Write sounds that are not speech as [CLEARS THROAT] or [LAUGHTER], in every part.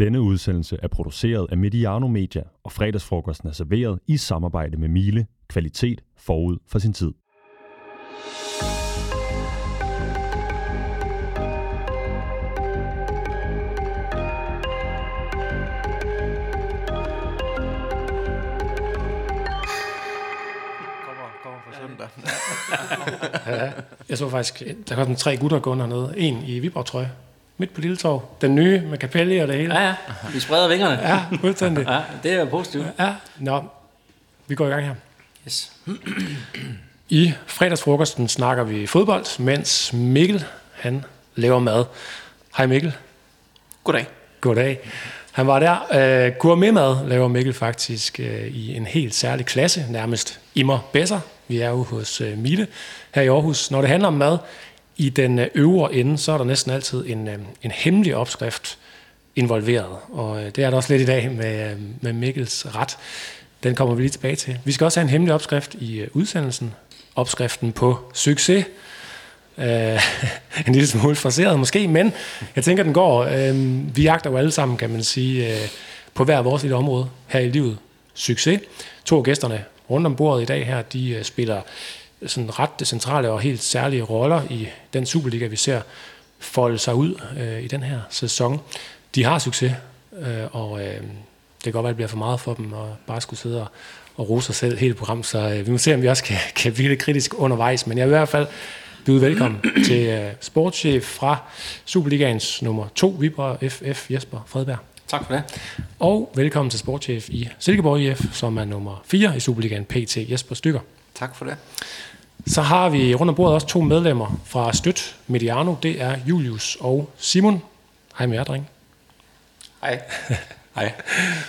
Denne udsendelse er produceret af Mediano Media, og fredagsfrokosten er serveret i samarbejde med Miele. Kvalitet forud for sin tid. [LAUGHS] Ja, jeg så faktisk, der kom sådan tre gutter gående hernede. En i Viborg-trøje, midt på Lille Torv. Den nye med kapelli og det hele. Ja, ja. Vi spreder vingerne. Ja, fuldstændig. Ja, det er positivt. Ja, nå. Vi går i gang her. Yes. I fredagsfrokosten snakker vi fodbold, mens Mikkel, han laver mad. Hej Mikkel. Goddag. Goddag. Han var der. Uh, gourmetmad laver Mikkel faktisk uh, i en helt særlig klasse, nærmest immer bedre. Vi er jo hos uh, Mille her i Aarhus. Når det handler om mad, i den øh, øvre ende, så er der næsten altid en, øh, en hemmelig opskrift involveret. Og øh, det er der også lidt i dag med, med Mikkels ret. Den kommer vi lige tilbage til. Vi skal også have en hemmelig opskrift i udsendelsen. Opskriften på succes. Uh, [LAUGHS] en lille smule fraseret måske, men jeg tænker, den går. Uh, vi jagter jo alle sammen, kan man sige, uh, på hver vores lille område her i livet. Succes. To af gæsterne rundt om bordet i dag her, de uh, spiller sådan ret centrale og helt særlige roller i den Superliga, vi ser folde sig ud uh, i den her sæson. De har succes, uh, og uh, det kan godt være, at det bliver for meget for dem, og bare skulle sidde og, og rose sig selv hele programmet, så uh, vi må se, om vi også kan, [LAUGHS] kan blive lidt kritisk undervejs, men jeg vil i hvert fald byde velkommen [CLEARS THROAT] til uh, sportschef fra Superligaens nummer 2, Viborg FF, Jesper Fredberg. Tak for det. Og velkommen til sportschef i Silkeborg IF, som er nummer 4 i Superligaen, PT Jesper Stykker. Tak for det. Så har vi rundt om bordet også to medlemmer fra Støt Mediano. Det er Julius og Simon. Hej med jer, dreng. Hej. [LAUGHS] Hej.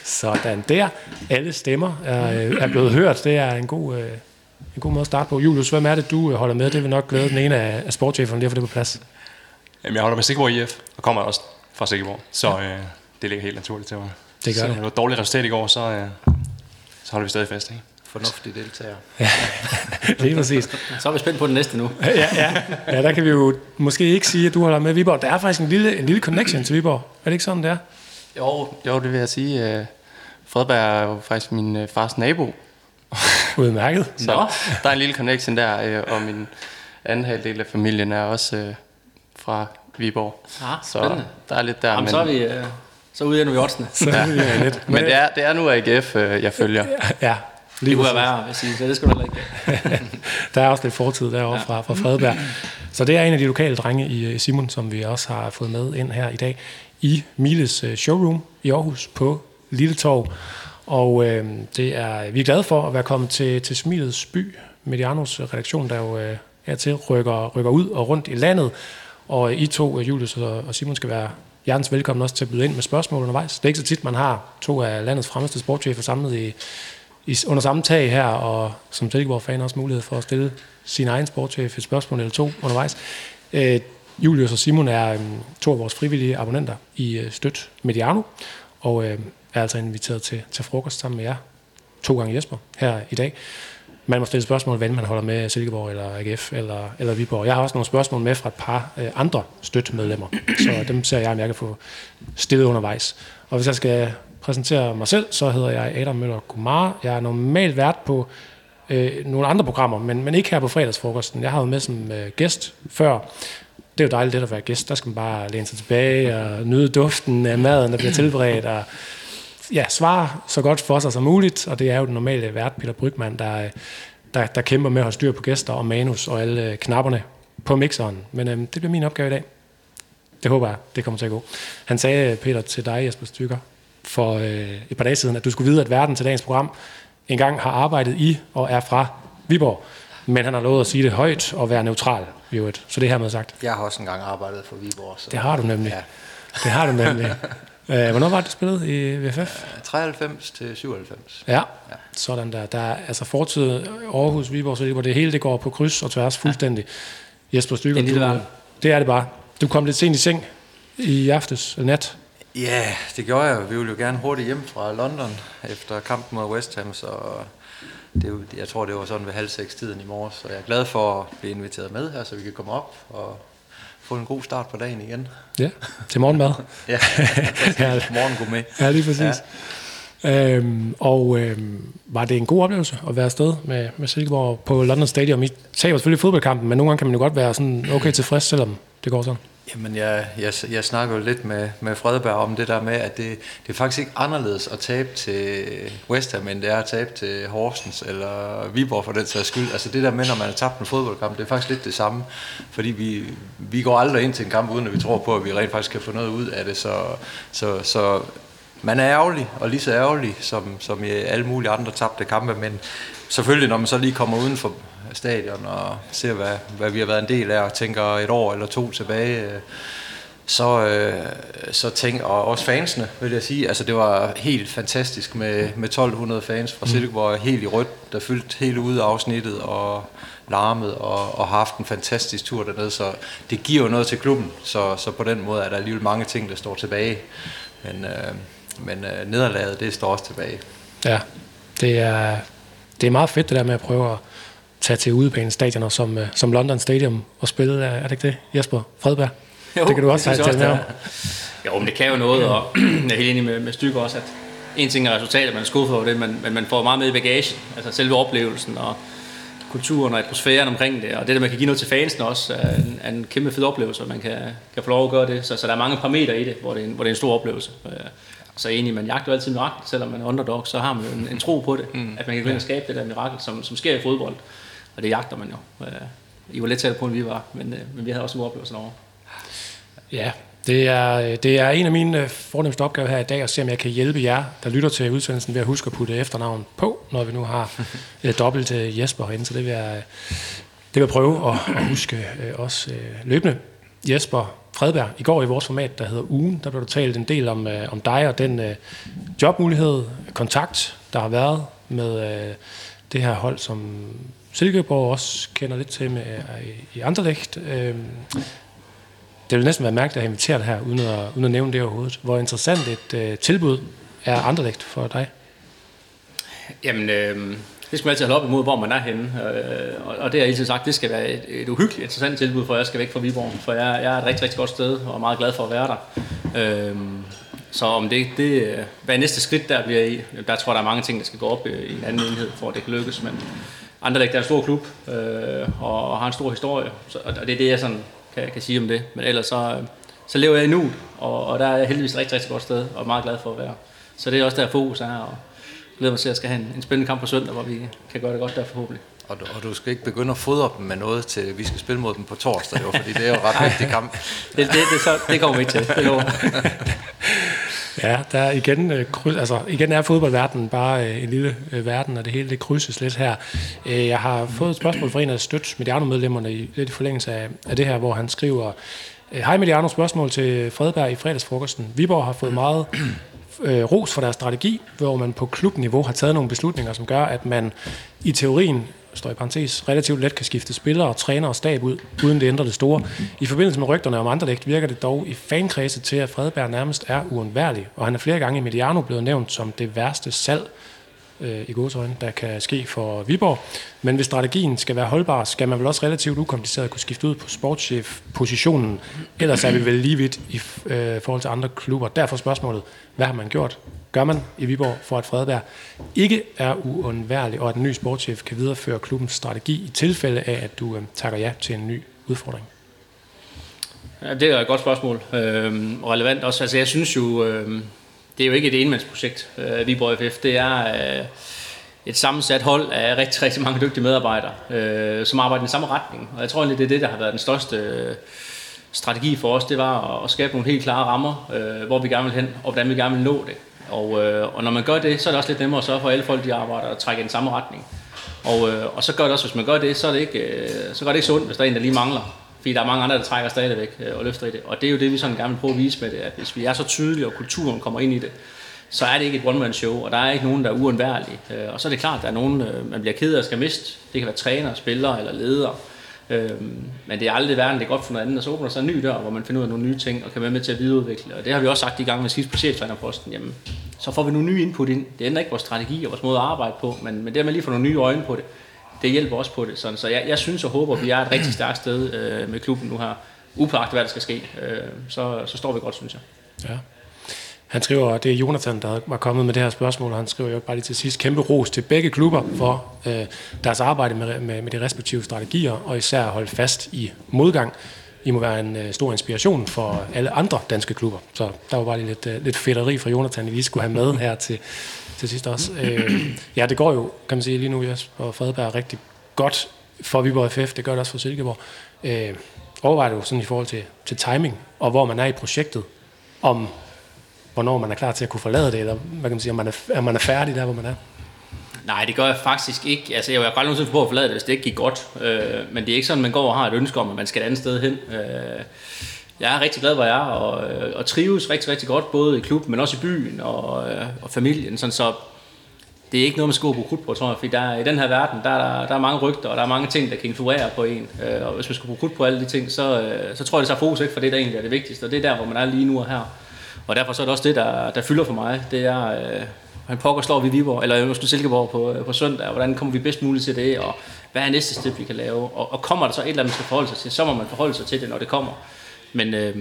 Sådan der. Alle stemmer er, er blevet hørt. Det er en god, øh, en god måde at starte på. Julius, hvem er det, du øh, holder med? Det vil nok glæde den ene af, af sportscheferne lige at få det på plads. Jamen, jeg holder med Sikkerborg IF, og kommer også fra Sikkerborg, så øh, det ligger helt naturligt til mig. Det gør så det. det var et dårligt resultat i går, så, øh, så holder vi stadig fast, ikke? Fornuftig deltager. [LAUGHS] Lige præcis. Så er vi spændt på den næste nu. Ja, ja, ja, der kan vi jo måske ikke sige, at du holder med Viborg. Der er faktisk en lille, en lille connection til Viborg. Er det ikke sådan, det er? Jo, jo, det vil jeg sige. Øh, Fredberg er jo faktisk min øh, fars nabo. Udmærket. [LAUGHS] Så Nå. der er en lille connection der, øh, og min anden halvdel af familien er også fra Viborg. Ah, Så spændende. der er lidt der. Jamen, men, så er vi... Øh, så udender vi oddsene. Så ja. lidt. [LAUGHS] men det er, det er nu AGF, jeg følger. Ja, Det lige kunne præcis. været, vil jeg sige, så det skal du heller ikke. [LAUGHS] Der er også lidt fortid derovre ja. fra, fra Fredberg. Så det er en af de lokale drenge i Simon, som vi også har fået med ind her i dag i Miles øh, showroom i Aarhus på Lille Torv. Og øh, det er, vi er glade for at være kommet til, til Smilets by, Medianos redaktion, der jo øh, hertil rykker, rykker ud og rundt i landet. Og I to, øh, Julius og, og Simon, skal være hjertens velkommen også til at byde ind med spørgsmål undervejs. Det er ikke så tit, man har to af landets fremmeste sportschefer samlet i, i, under samme tag her, og som Silkeborg-fan også mulighed for at stille sin egen sportschef et spørgsmål eller to undervejs. Øh, Julius og Simon er øh, to af vores frivillige abonnenter i øh, Støt Mediano, og øh, er altså inviteret til, til frokost sammen med jer, to gange Jesper, her i dag. Man må stille spørgsmål, hvad man holder med Silkeborg eller AGF eller, eller Viborg. Jeg har også nogle spørgsmål med fra et par øh, andre støtmedlemmer, så dem ser jeg, om jeg kan få stillet undervejs. Og hvis jeg skal præsentere mig selv, så hedder jeg Adam Møller Kumar. Jeg er normalt vært på øh, nogle andre programmer, men, men ikke her på fredagsfrokosten. Jeg har været med som øh, gæst før. Det er jo dejligt det at være gæst. Der skal man bare læne sig tilbage og nyde duften af maden, der bliver tilberedt, og ja, svare så godt for sig som muligt, og det er jo den normale vært, Peter Brygman, der, der, der kæmper med at holde styr på gæster og manus og alle øh, knapperne på mixeren. Men øh, det bliver min opgave i dag. Det håber jeg, det kommer til at gå. Han sagde, Peter, til dig, Jesper Stykker, for øh, et par dage siden, at du skulle vide, at verden til dagens program engang har arbejdet i og er fra Viborg. Men han har lovet at sige det højt og være neutral i øvrigt. Så det er hermed sagt. Jeg har også engang arbejdet for Viborg. Så Det har du nemlig. Ja. Det har du nemlig. [LAUGHS] Øh, hvornår var det, du spillede i VFF? 93 til 97. Ja, sådan der. Der er altså fortid Aarhus, Viborg, Silkeborg, det hele det går på kryds og tværs fuldstændig. Jesper Stykker, du, verden. det er det bare. Du kom lidt sent i seng i aftes, nat. Ja, det gjorde jeg. Vi ville jo gerne hurtigt hjem fra London efter kampen mod West Ham, så det er jeg tror, det var sådan ved halv seks tiden i morges, så jeg er glad for at blive inviteret med her, så vi kan komme op og få en god start på dagen igen. Ja, til morgenmad. [LAUGHS] Ja, Ja. [LAUGHS] morgen gå med. Ja, lige præcis. Ja. Øhm, og øhm, var det en god oplevelse at være afsted med, med Silkeborg på London Stadium? I taber selvfølgelig fodboldkampen, men nogle gange kan man jo godt være sådan okay tilfreds, selvom det går sådan. Jamen, jeg, jeg, jeg snakker jo lidt med, med Fredberg om det der med, at det, det er faktisk ikke anderledes at tabe til West Ham, end det er at tabe til Horsens eller Viborg for den sags skyld. Altså det der med, når man har tabt en fodboldkamp, det er faktisk lidt det samme. Fordi vi, vi går aldrig ind til en kamp, uden at vi tror på, at vi rent faktisk kan få noget ud af det. Så, så, så man er ærgerlig, og lige så ærgerlig, som, som i alle mulige andre tabte kampe, men selvfølgelig, når man så lige kommer uden for stadion og ser, hvad, hvad vi har været en del af, og tænker et år eller to tilbage, øh, så, øh, så tænk, og også fansene, vil jeg sige, altså det var helt fantastisk med, med 1200 fans fra Silkeborg, helt i rødt, der fyldte hele ude afsnittet og larmet og, og har haft en fantastisk tur dernede, så det giver jo noget til klubben, så, så på den måde er der alligevel mange ting, der står tilbage, men, øh, men øh, nederlaget, det står også tilbage. Ja, det er, det er meget fedt det der med at prøve at tage til udebanestadioner som, øh, som London Stadium og spille, er er det ikke det, Jesper Fredberg? Jo, det kan du også tale jeg med om. det. Jo, men det kan jo noget, og [CLEARS THROAT] jeg er helt enig med, med Stykke også, at en ting er resultatet, man er skuffet over det, men, men man får meget med i bagagen, altså selve oplevelsen og kulturen og atmosfæren omkring det, og det der, man kan give noget til fansen også, er en, er en kæmpe fed oplevelse, og man kan, kan få lov at gøre det, så, så der er mange parametre i det, hvor det er en, hvor det er en stor oplevelse. Øh, Så enig, man jagter jo altid mirakel, selvom man er underdog, så har man jo en, en tro på det, mm. at man kan gå ind og skabe det der mirakel, som, som sker i fodbold, og det jagter man jo. Øh, I var lidt tættere på, end vi var, men, øh, men vi havde også en oplevelse derovre. Ja, det er, det er en af mine øh, fornemmeste opgaver her i dag, at se om jeg kan hjælpe jer, der lytter til udsendelsen, ved at huske at putte efternavn på, når vi nu har [LAUGHS] øh, dobbelt Jesper herinde, så det vil jeg, det vil jeg prøve at, at huske også løbende. Jesper Fredberg, i går i vores format, der hedder Ugen, der blev der talt en del om, øh, om dig og den øh, jobmulighed, kontakt, der har været med øh, det her hold, som Silkeborg også kender lidt til med, i Anderlecht. Øh, det vil næsten være mærkeligt at have inviteret her, uden at, uden at nævne det overhovedet. Hvor interessant et øh, tilbud er Anderlecht for dig? Jamen, øh, det skal man altid holde op imod, hvor man er henne. Øh, og, og det har jeg altid sagt, det skal være et, et uhyggeligt interessant tilbud, for jeg skal væk fra Viborg. For jeg, jeg er et rigtig, rigtig godt sted, og er meget glad for at være der. Øh, så om det, det, øh, hvad næste skridt der bliver i, der tror jeg, der er mange ting, der skal gå op øh, i en anden enhed, for at det kan lykkes. Men Anderlecht er en stor klub, øh, og har en stor historie, så, og det er det, jeg sådan kan, kan sige om det. Men ellers så, så lever jeg i nu, og, og der er jeg heldigvis et rigtig, rigtig godt sted, og meget glad for at være. Så det er også der fokus er, og glæder mig til, at jeg skal have en, en spændende kamp på søndag, hvor vi kan gøre det godt der forhåbentlig. Og du, og du skal ikke begynde at fodre dem med noget til, vi skal spille mod dem på torsdag, jo, fordi det er jo ret vigtig kamp. Det, det, det, så, det kommer vi ikke til, det lover. [LAUGHS] Ja, der er igen, øh, kryds, altså, igen er fodboldverdenen bare øh, en lille øh, verden, og det hele det krydses lidt her. Øh, jeg har fået et spørgsmål fra en af støt Mediano-medlemmerne i, lidt i forlængelse af, af det her, hvor han skriver, øh, Hej Mediano, spørgsmål til Fredberg i fredagsfrokosten. Viborg har fået meget øh, ros for deres strategi, hvor man på klubniveau har taget nogle beslutninger, som gør, at man i teorien står i parentes, relativt let kan skifte spillere, træner og stab ud, uden det ændrer det store. I forbindelse med rygterne om Anderlecht virker det dog i fankredse til, at Fredberg nærmest er uundværlig, og han er flere gange i Mediano blevet nævnt som det værste salg øh, i godsøjne, der kan ske for Viborg. Men hvis strategien skal være holdbar, skal man vel også relativt ukompliceret kunne skifte ud på sportschef-positionen. Ellers er vi vel lige vidt i øh, forhold til andre klubber. Derfor spørgsmålet, hvad har man gjort? Gør man i Viborg for, at Fredberg ikke er uundværlig, og at en ny sportschef kan videreføre klubbens strategi i tilfælde af, at du øh, takker ja til en ny udfordring? Ja, det er et godt spørgsmål, øh, relevant også. Altså, jeg synes jo, øh, det er jo ikke et enmandsprojekt, øh, Viborg FF. Det er øh, et sammensat hold af rigtig, rigtig mange dygtige medarbejdere, øh, som arbejder i den samme retning. Og jeg tror egentlig, det er det, der har været den største øh, strategi for os. Det var at, at skabe nogle helt klare rammer, øh, hvor vi gerne vil hen, og hvordan vi gerne vil nå det. Og, øh, og når man gør det, så er det også lidt nemmere at sørge for, at alle folk de arbejder og trækker i den samme retning. Og, øh, og så gør det også, hvis man gør det, så, er det ikke, øh, så gør det ikke så ondt, hvis der er en, der lige mangler. Fordi der er mange andre, der trækker stadigvæk øh, og løfter i det. Og det er jo det, vi sådan gerne vil prøve at vise med det, at hvis vi er så tydelige, og kulturen kommer ind i det, så er det ikke et one-man-show, og der er ikke nogen, der er uundværlig. Øh, og så er det klart, at der er nogen, øh, man bliver ked af at skal miste. Det kan være træner, spillere eller ledere. Øh, men det er aldrig verden, det er godt for noget andet, og så åbner sig en ny dør, hvor man finder ud af nogle nye ting og kan være med til at videreudvikle. Og det har vi også sagt i gang med sidst på cheftrænerposten. Jamen, så får vi nogle nye input ind. Det ændrer ikke vores strategi og vores måde at arbejde på, men, men det med lige få nogle nye øjne på det, det hjælper også på det. Sådan, så jeg, jeg synes og håber, at vi er et rigtig stærkt sted øh, med klubben nu her. upåagtet hvad der skal ske, øh, så, så står vi godt, synes jeg. Ja. Han skriver, det er Jonathan, der var kommet med det her spørgsmål, og han skriver jo bare lige til sidst, kæmpe ros til begge klubber for øh, deres arbejde med, med, med de respektive strategier, og især holde fast i modgang. I må være en øh, stor inspiration for alle andre danske klubber. Så der var bare lige lidt, øh, lidt fedteri fra Jonathan, I lige skulle have med [LAUGHS] her til, til sidst også. Øh, ja, det går jo, kan man sige lige nu, Jesper Fredberg, rigtig godt for Viborg FF. Det gør det også for Silkeborg. Øh, overvejer du sådan i forhold til, til timing, og hvor man er i projektet, om hvornår man er klar til at kunne forlade det, eller hvad kan man sige, om man er, er man er færdig der, hvor man er? Nej, det gør jeg faktisk ikke. Altså, jeg var bare nogensinde på at forlade det, hvis det ikke gik godt. Øh, men det er ikke sådan, man går og har et ønske om, at man skal et andet sted hen. Øh, jeg er rigtig glad, hvor jeg er, og, øh, og trives rigtig, rigtig godt, både i klubben, men også i byen og, øh, og familien. Sådan, så det er ikke noget, man skal gå på krudt på, tror jeg, fordi der, i den her verden, der, der, der er mange rygter, og der er mange ting, der kan influere på en. Øh, og hvis man skal bruge krudt på alle de ting, så, øh, så tror jeg, det tager fokus ikke for det, der egentlig er det vigtigste, og det er der, hvor man er lige nu og her. Og derfor så er det også det, der, der fylder for mig. Det er, øh, han pokker slår vi Viborg, eller måske Silkeborg på, øh, på søndag, og hvordan kommer vi bedst muligt til det, og hvad er næste step, vi kan lave. Og, og kommer der så et eller andet, man skal forholde sig til, så må man forholde sig til det, når det kommer. Men øh,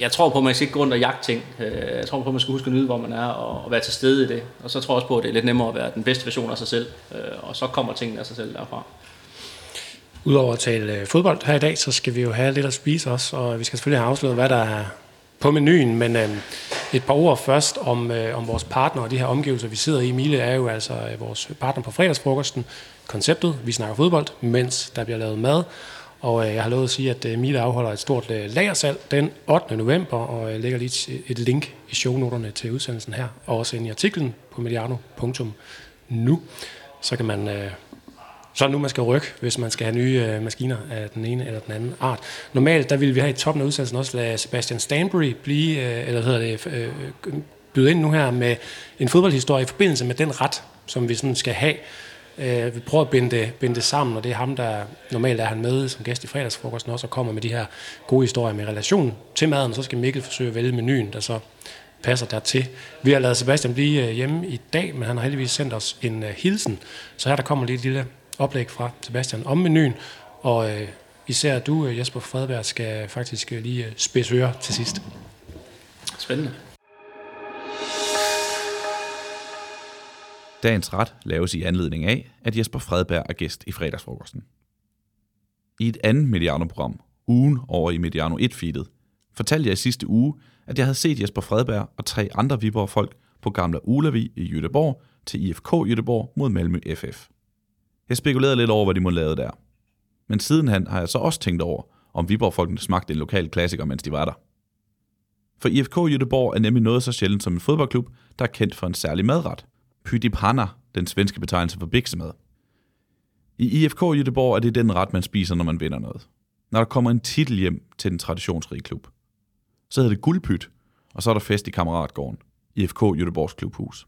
jeg tror på, at man skal ikke gå rundt og jagte ting. Øh, jeg tror på, at man skal huske at nyde, hvor man er, og, og være til stede i det. Og så tror jeg også på, at det er lidt nemmere at være den bedste version af sig selv, øh, og så kommer tingene af sig selv derfra. Udover at tale fodbold her i dag, så skal vi jo have lidt at spise også, og vi skal selvfølgelig have afsløret, hvad der er på menuen, men øh, et par ord først om, øh, om vores partner og de her omgivelser, vi sidder i. Mille er jo altså øh, vores partner på fredagsfrokosten. Konceptet, vi snakker fodbold, mens der bliver lavet mad. Og øh, jeg har lovet at sige, at øh, Mile afholder et stort øh, lagersalg den 8. november, og jeg lægger lige et, et link i shownoterne til udsendelsen her, og også ind i artiklen på mediano.nu. Så kan man øh, så nu man skal rykke, hvis man skal have nye øh, maskiner af den ene eller den anden art. Normalt, der ville vi have i toppen af udsendelsen også lade Sebastian Stanbury blive, øh, eller hedder det, øh, øh, byde ind nu her med en fodboldhistorie i forbindelse med den ret, som vi sådan skal have. Øh, vi prøver at binde det, binde det sammen, og det er ham, der normalt er han med som gæst i fredagsfrokosten også, og kommer med de her gode historier med relation til maden, så skal Mikkel forsøge at vælge menuen, der så passer dertil. Vi har lavet Sebastian blive øh, hjemme i dag, men han har heldigvis sendt os en øh, hilsen, så her der kommer lige et lille oplæg fra Sebastian om menuen, og øh, især du, øh, Jesper Fredberg, skal faktisk øh, lige øh, spidse øre til sidst. Spændende. Dagens ret laves i anledning af, at Jesper Fredberg er gæst i fredagsfrokosten. I et andet Mediano-program, ugen over i Mediano 1-feedet, fortalte jeg i sidste uge, at jeg havde set Jesper Fredberg og tre andre Viborg-folk på Gamle Ulavi i Jødeborg til IFK Jødeborg mod Malmø FF. Jeg spekulerede lidt over, hvad de må lave der. Men sidenhen har jeg så også tænkt over, om Viborg-folkene smagte en lokal klassiker, mens de var der. For IFK Jødeborg er nemlig noget så sjældent som en fodboldklub, der er kendt for en særlig madret. Pydipanna, den svenske betegnelse for biksemad. I IFK Jødeborg er det den ret, man spiser, når man vinder noget. Når der kommer en titel hjem til den traditionsrige klub. Så hedder det guldpyt, og så er der fest i Kammeratgården, IFK Jødeborgs klubhus.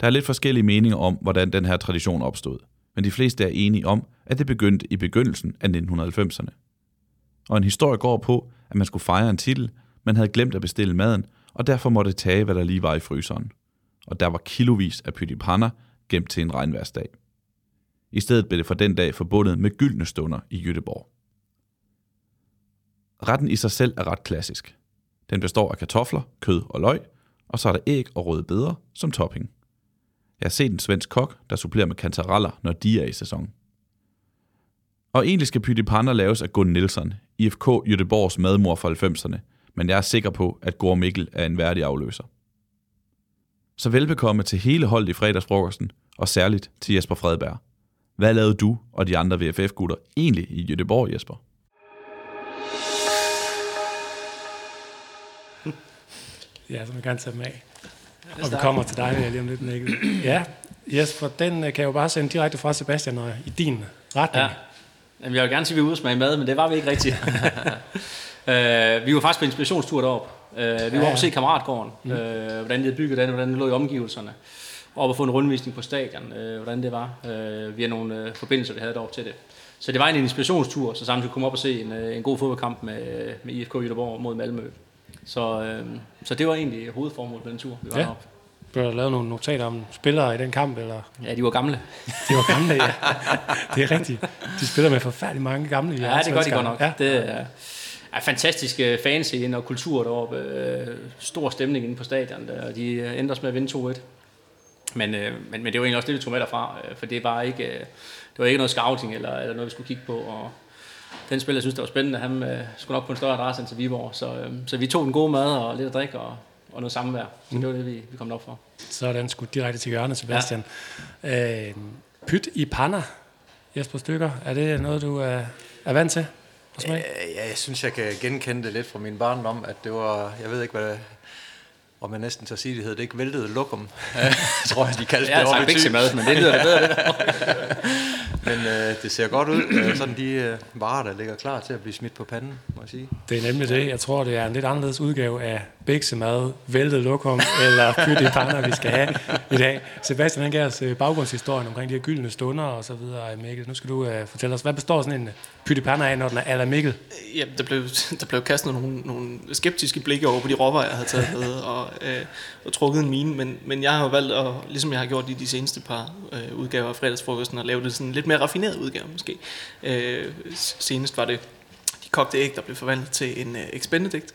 Der er lidt forskellige meninger om, hvordan den her tradition opstod, men de fleste er enige om, at det begyndte i begyndelsen af 1990'erne. Og en historie går på, at man skulle fejre en titel, men havde glemt at bestille maden, og derfor måtte tage, hvad der lige var i fryseren. Og der var kilovis af pytipanna gemt til en regnværsdag. I stedet blev det for den dag forbundet med gyldne stunder i Jødeborg. Retten i sig selv er ret klassisk. Den består af kartofler, kød og løg, og så er der æg og røde beder som topping. Jeg har set en svensk kok, der supplerer med kantareller, når de er i sæson. Og egentlig skal pyttipanner laves af Gunn Nielsen, IFK Jødeborgs madmor fra 90'erne, men jeg er sikker på, at Gård Mikkel er en værdig afløser. Så velbekomme til hele holdet i fredagsfrokosten, og særligt til Jesper Fredberg. Hvad lavede du og de andre VFF-gutter egentlig i Jødeborg, Jesper? Ja, så man kan tage dem af. Og vi kommer til dig lige om lidt, Mikkel. Ja, Jesper, den øh, kan jeg jo bare sende direkte fra Sebastian og i din retning. Ja. Jamen, jeg vil gerne sige, at vi ude og smage mad, men det var vi ikke rigtigt. uh, [LAUGHS] vi var faktisk på inspirationstur derop. Uh, vi var ja, på at se Kammeratgården, mm. uh, hvordan de havde bygget den, hvordan det lå i omgivelserne. Og at få en rundvisning på stadion, uh, hvordan det var. Uh, via nogle uh, forbindelser, vi havde derop til det. Så det var en inspirationstur, så samtidig komme op og se en, en god fodboldkamp med, med IFK Jødeborg mod Malmø. Så, uh, så det var egentlig hovedformålet med den tur, vi var ja. deroppe. Blev der lavet nogle notater om spillere i den kamp, eller? Ja, de var gamle. De var gamle, ja. [LAUGHS] Det er rigtigt. De spiller med forfærdelig mange gamle. Ja, det gør de godt nok. Ja. Det er, er fantastisk øh, fanscene og kultur deroppe. Øh, stor stemning inde på stadion, der, og de øh, endte også med at vinde 2-1. Men, øh, men, men det var egentlig også det, vi tog med derfra, øh, for det var ikke, øh, det var ikke noget scouting eller, eller noget, vi skulle kigge på. Og den spiller, jeg synes, det var spændende, han øh, skulle nok på en større adresse end til Viborg. Så, øh, så vi tog den gode mad og lidt at drikke og, og noget samvær. Så det var det, vi, vi kom op for. Så er den skudt direkte til hjørnet, Sebastian. Ja. Øh, pyt i panna, Jesper Stykker. Er det noget, du er, er vant til? Øh, Ja, jeg synes, jeg kan genkende det lidt fra min barndom, at det var, jeg ved ikke, hvad om jeg næsten tør sige, det hed det ikke væltede lokum, [LAUGHS] tror jeg, de kaldte Jeg det oppe i Thy. biksemad, men det lyder bedre. Det [LAUGHS] der. Men øh, det ser godt ud, øh, sådan de øh, varer, der ligger klar til at blive smidt på panden, må jeg sige. Det er nemlig det. Jeg tror, det er en lidt anderledes udgave af biksemad, væltet lokum [LAUGHS] eller pyt i panna, vi skal have i dag. Sebastian, han gav os øh, baggrundshistorien omkring de her gyldne stunder og så videre. Mikkel, nu skal du uh, fortælle os, hvad består sådan en pyt i panna af, når den er ala Mikkel? Ja, der blev, der blev kastet nogle, nogle skeptiske blikke over på de råvarer, jeg havde taget med, og, øh, og trukket en mine, men, men jeg har jo valgt, at, ligesom jeg har gjort i de seneste par øh, udgaver af fredagsfrokosten, at lave det sådan en lidt mere raffineret udgave måske. Øh, senest var det de kogte æg, der blev forvandlet til en øh, Ex Benedict,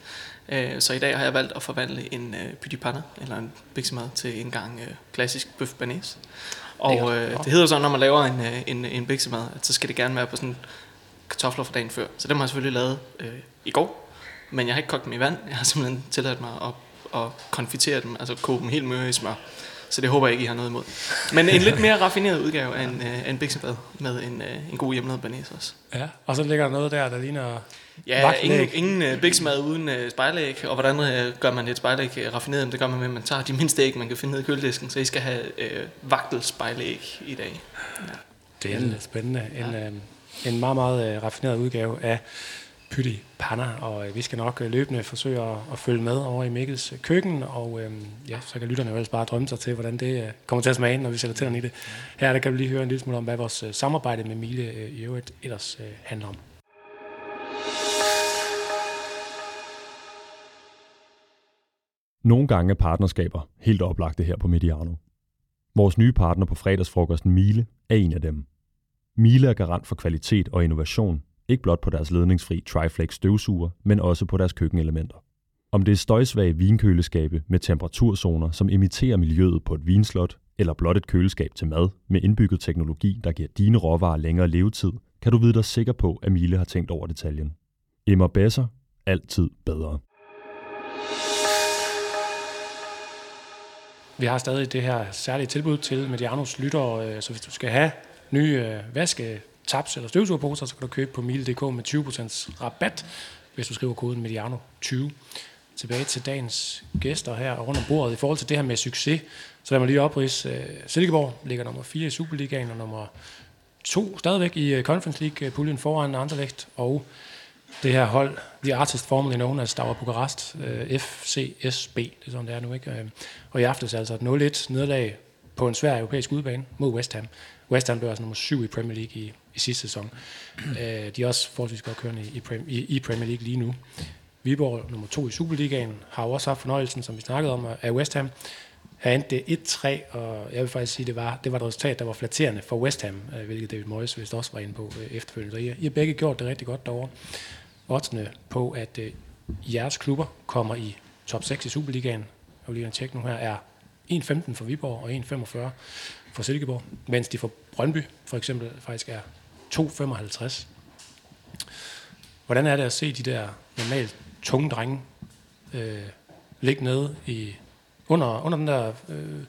øh, så i dag har jeg valgt at forvandle en øh, pyt panna, eller en biksemad, til en gang øh, klassisk bøf banæs. Og øh, det hedder så, når man laver en, øh, en, en biksemad, at så skal det gerne være på sådan kartofler fra dagen før. Så dem har jeg selvfølgelig lavet øh, i går, men jeg har ikke kogt dem i vand. Jeg har simpelthen tilladt mig at, at konfitere dem, altså koge dem helt møre i smør. Så det håber jeg ikke, I har noget imod. Men en lidt mere raffineret udgave af en, øh, en biksemad med en, øh, en god hjemmelavet banæs også. Ja, og så ligger der noget der, der ligner... Ja, Vagtlæg. ingen, ingen øh, biksemad uden øh, spejlæg. Og hvordan øh, gør man et spejlæg øh, raffineret? Det gør man med, at man tager de mindste æg, man kan finde ned i køledisken. Så I skal have øh, vagtelspejlæg i dag. Det er spændende. En, ja. en meget, meget øh, raffineret udgave af pyt i panna, og øh, vi skal nok øh, løbende forsøge at, at følge med over i Mikkels køkken, og øh, ja, så kan lytterne jo ellers bare drømme sig til, hvordan det øh, kommer til at smage, når vi sætter tænderne i det. Her der kan vi lige høre en lille smule om, hvad vores øh, samarbejde med Mile øh, i øvrigt ellers øh, handler om. Nogle gange er partnerskaber helt oplagte her på Mediano. Vores nye partner på fredagsfrokosten Mile er en af dem. Mile er garant for kvalitet og innovation, ikke blot på deres ledningsfri Triflex støvsuger, men også på deres køkkenelementer. Om det er støjsvage vinkøleskabe med temperaturzoner, som imiterer miljøet på et vinslot, eller blot et køleskab til mad med indbygget teknologi, der giver dine råvarer længere levetid, kan du vide dig sikker på, at Miele har tænkt over detaljen. Emmer Besser. Altid bedre. Vi har stadig det her særlige tilbud til Medianos lyttere, øh, så hvis du skal have nye øh, vaske, øh, taps eller støvsugerposer, så kan du købe på mile.dk med 20% rabat, hvis du skriver koden Mediano20. Tilbage til dagens gæster her rundt om bordet. I forhold til det her med succes, så lad mig lige oprise. Øh, Silkeborg ligger nummer 4 i Superligaen og nummer 2 stadigvæk i øh, Conference League-puljen foran Anderlecht, og det her hold, The Artist Formerly Known as Stavar Bukarest, øh, FCSB, det er sådan det er nu, ikke? Og i aftes altså et 0-1 nederlag på en svær europæisk udbane mod West Ham. West Ham blev altså nummer 7 i Premier League i, i sidste sæson. Øh, de er også forholdsvis godt kørende i, i, i, Premier League lige nu. Viborg, nummer 2 i Superligaen, har jo også haft fornøjelsen, som vi snakkede om, af West Ham. Her endte det 1-3, og jeg vil faktisk sige, det var, det var et resultat, der var flatterende for West Ham, øh, hvilket David Moyes vist også var inde på øh, efterfølgende. Så I, I har begge gjort det rigtig godt derovre. Oddsene på, at øh, jeres klubber kommer i top 6 i Superligaen, jeg vil lige tjekke nu her, er 1,15 for Viborg og 1,45 for Silkeborg, mens de for Brøndby for eksempel faktisk er 2,55. Hvordan er det at se de der normalt tunge drenge øh, ligge nede i under, under den der øh,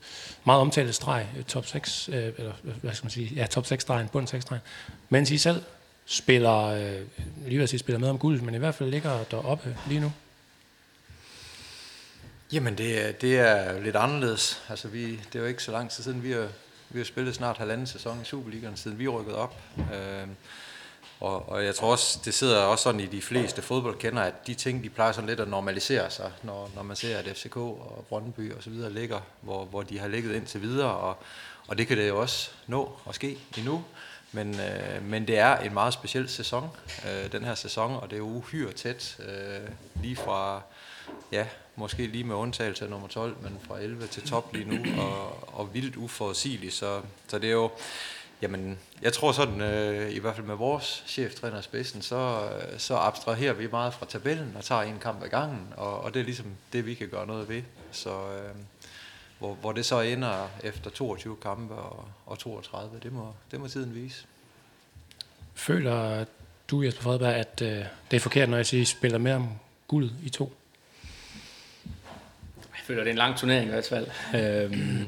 meget omtalte streg, øh, top 6, øh, eller øh, hvad skal man sige, ja, top 6 stregen, bund 6 stregen, mens I selv spiller, øh, lige ved sige, spiller med om guld, men i hvert fald ligger deroppe lige nu. Jamen, det, er- det er lidt anderledes. Altså, vi, det er jo ikke så lang tid siden, vi har, vi har spillet snart halvanden sæson i Superligaen, siden vi rykkede op. Øh, og, og jeg tror også, det sidder også sådan i de fleste fodboldkender, at de ting, de plejer sådan lidt at normalisere sig, når, når man ser, at FCK og Brøndby og så videre ligger, hvor, hvor de har ligget indtil videre, og, og det kan det jo også nå at ske endnu. Men, øh, men det er en meget speciel sæson, øh, den her sæson, og det er uhyre tæt, øh, lige fra ja, måske lige med undtagelse af nummer 12, men fra 11 til top lige nu, og, og vildt uforudsigeligt. Så, så det er jo, jamen, jeg tror sådan, øh, i hvert fald med vores cheftræner spidsen, så, øh, så abstraherer vi meget fra tabellen og tager en kamp ad gangen, og, og det er ligesom det, vi kan gøre noget ved. Så øh, hvor, hvor det så ender efter 22 kampe og, og 32, det må, det må tiden vise. Føler du, Jesper Fredberg, at øh, det er forkert, når jeg siger, at I spiller mere om guldet i to? Føler, det er en lang turnering i hvert fald. Øhm,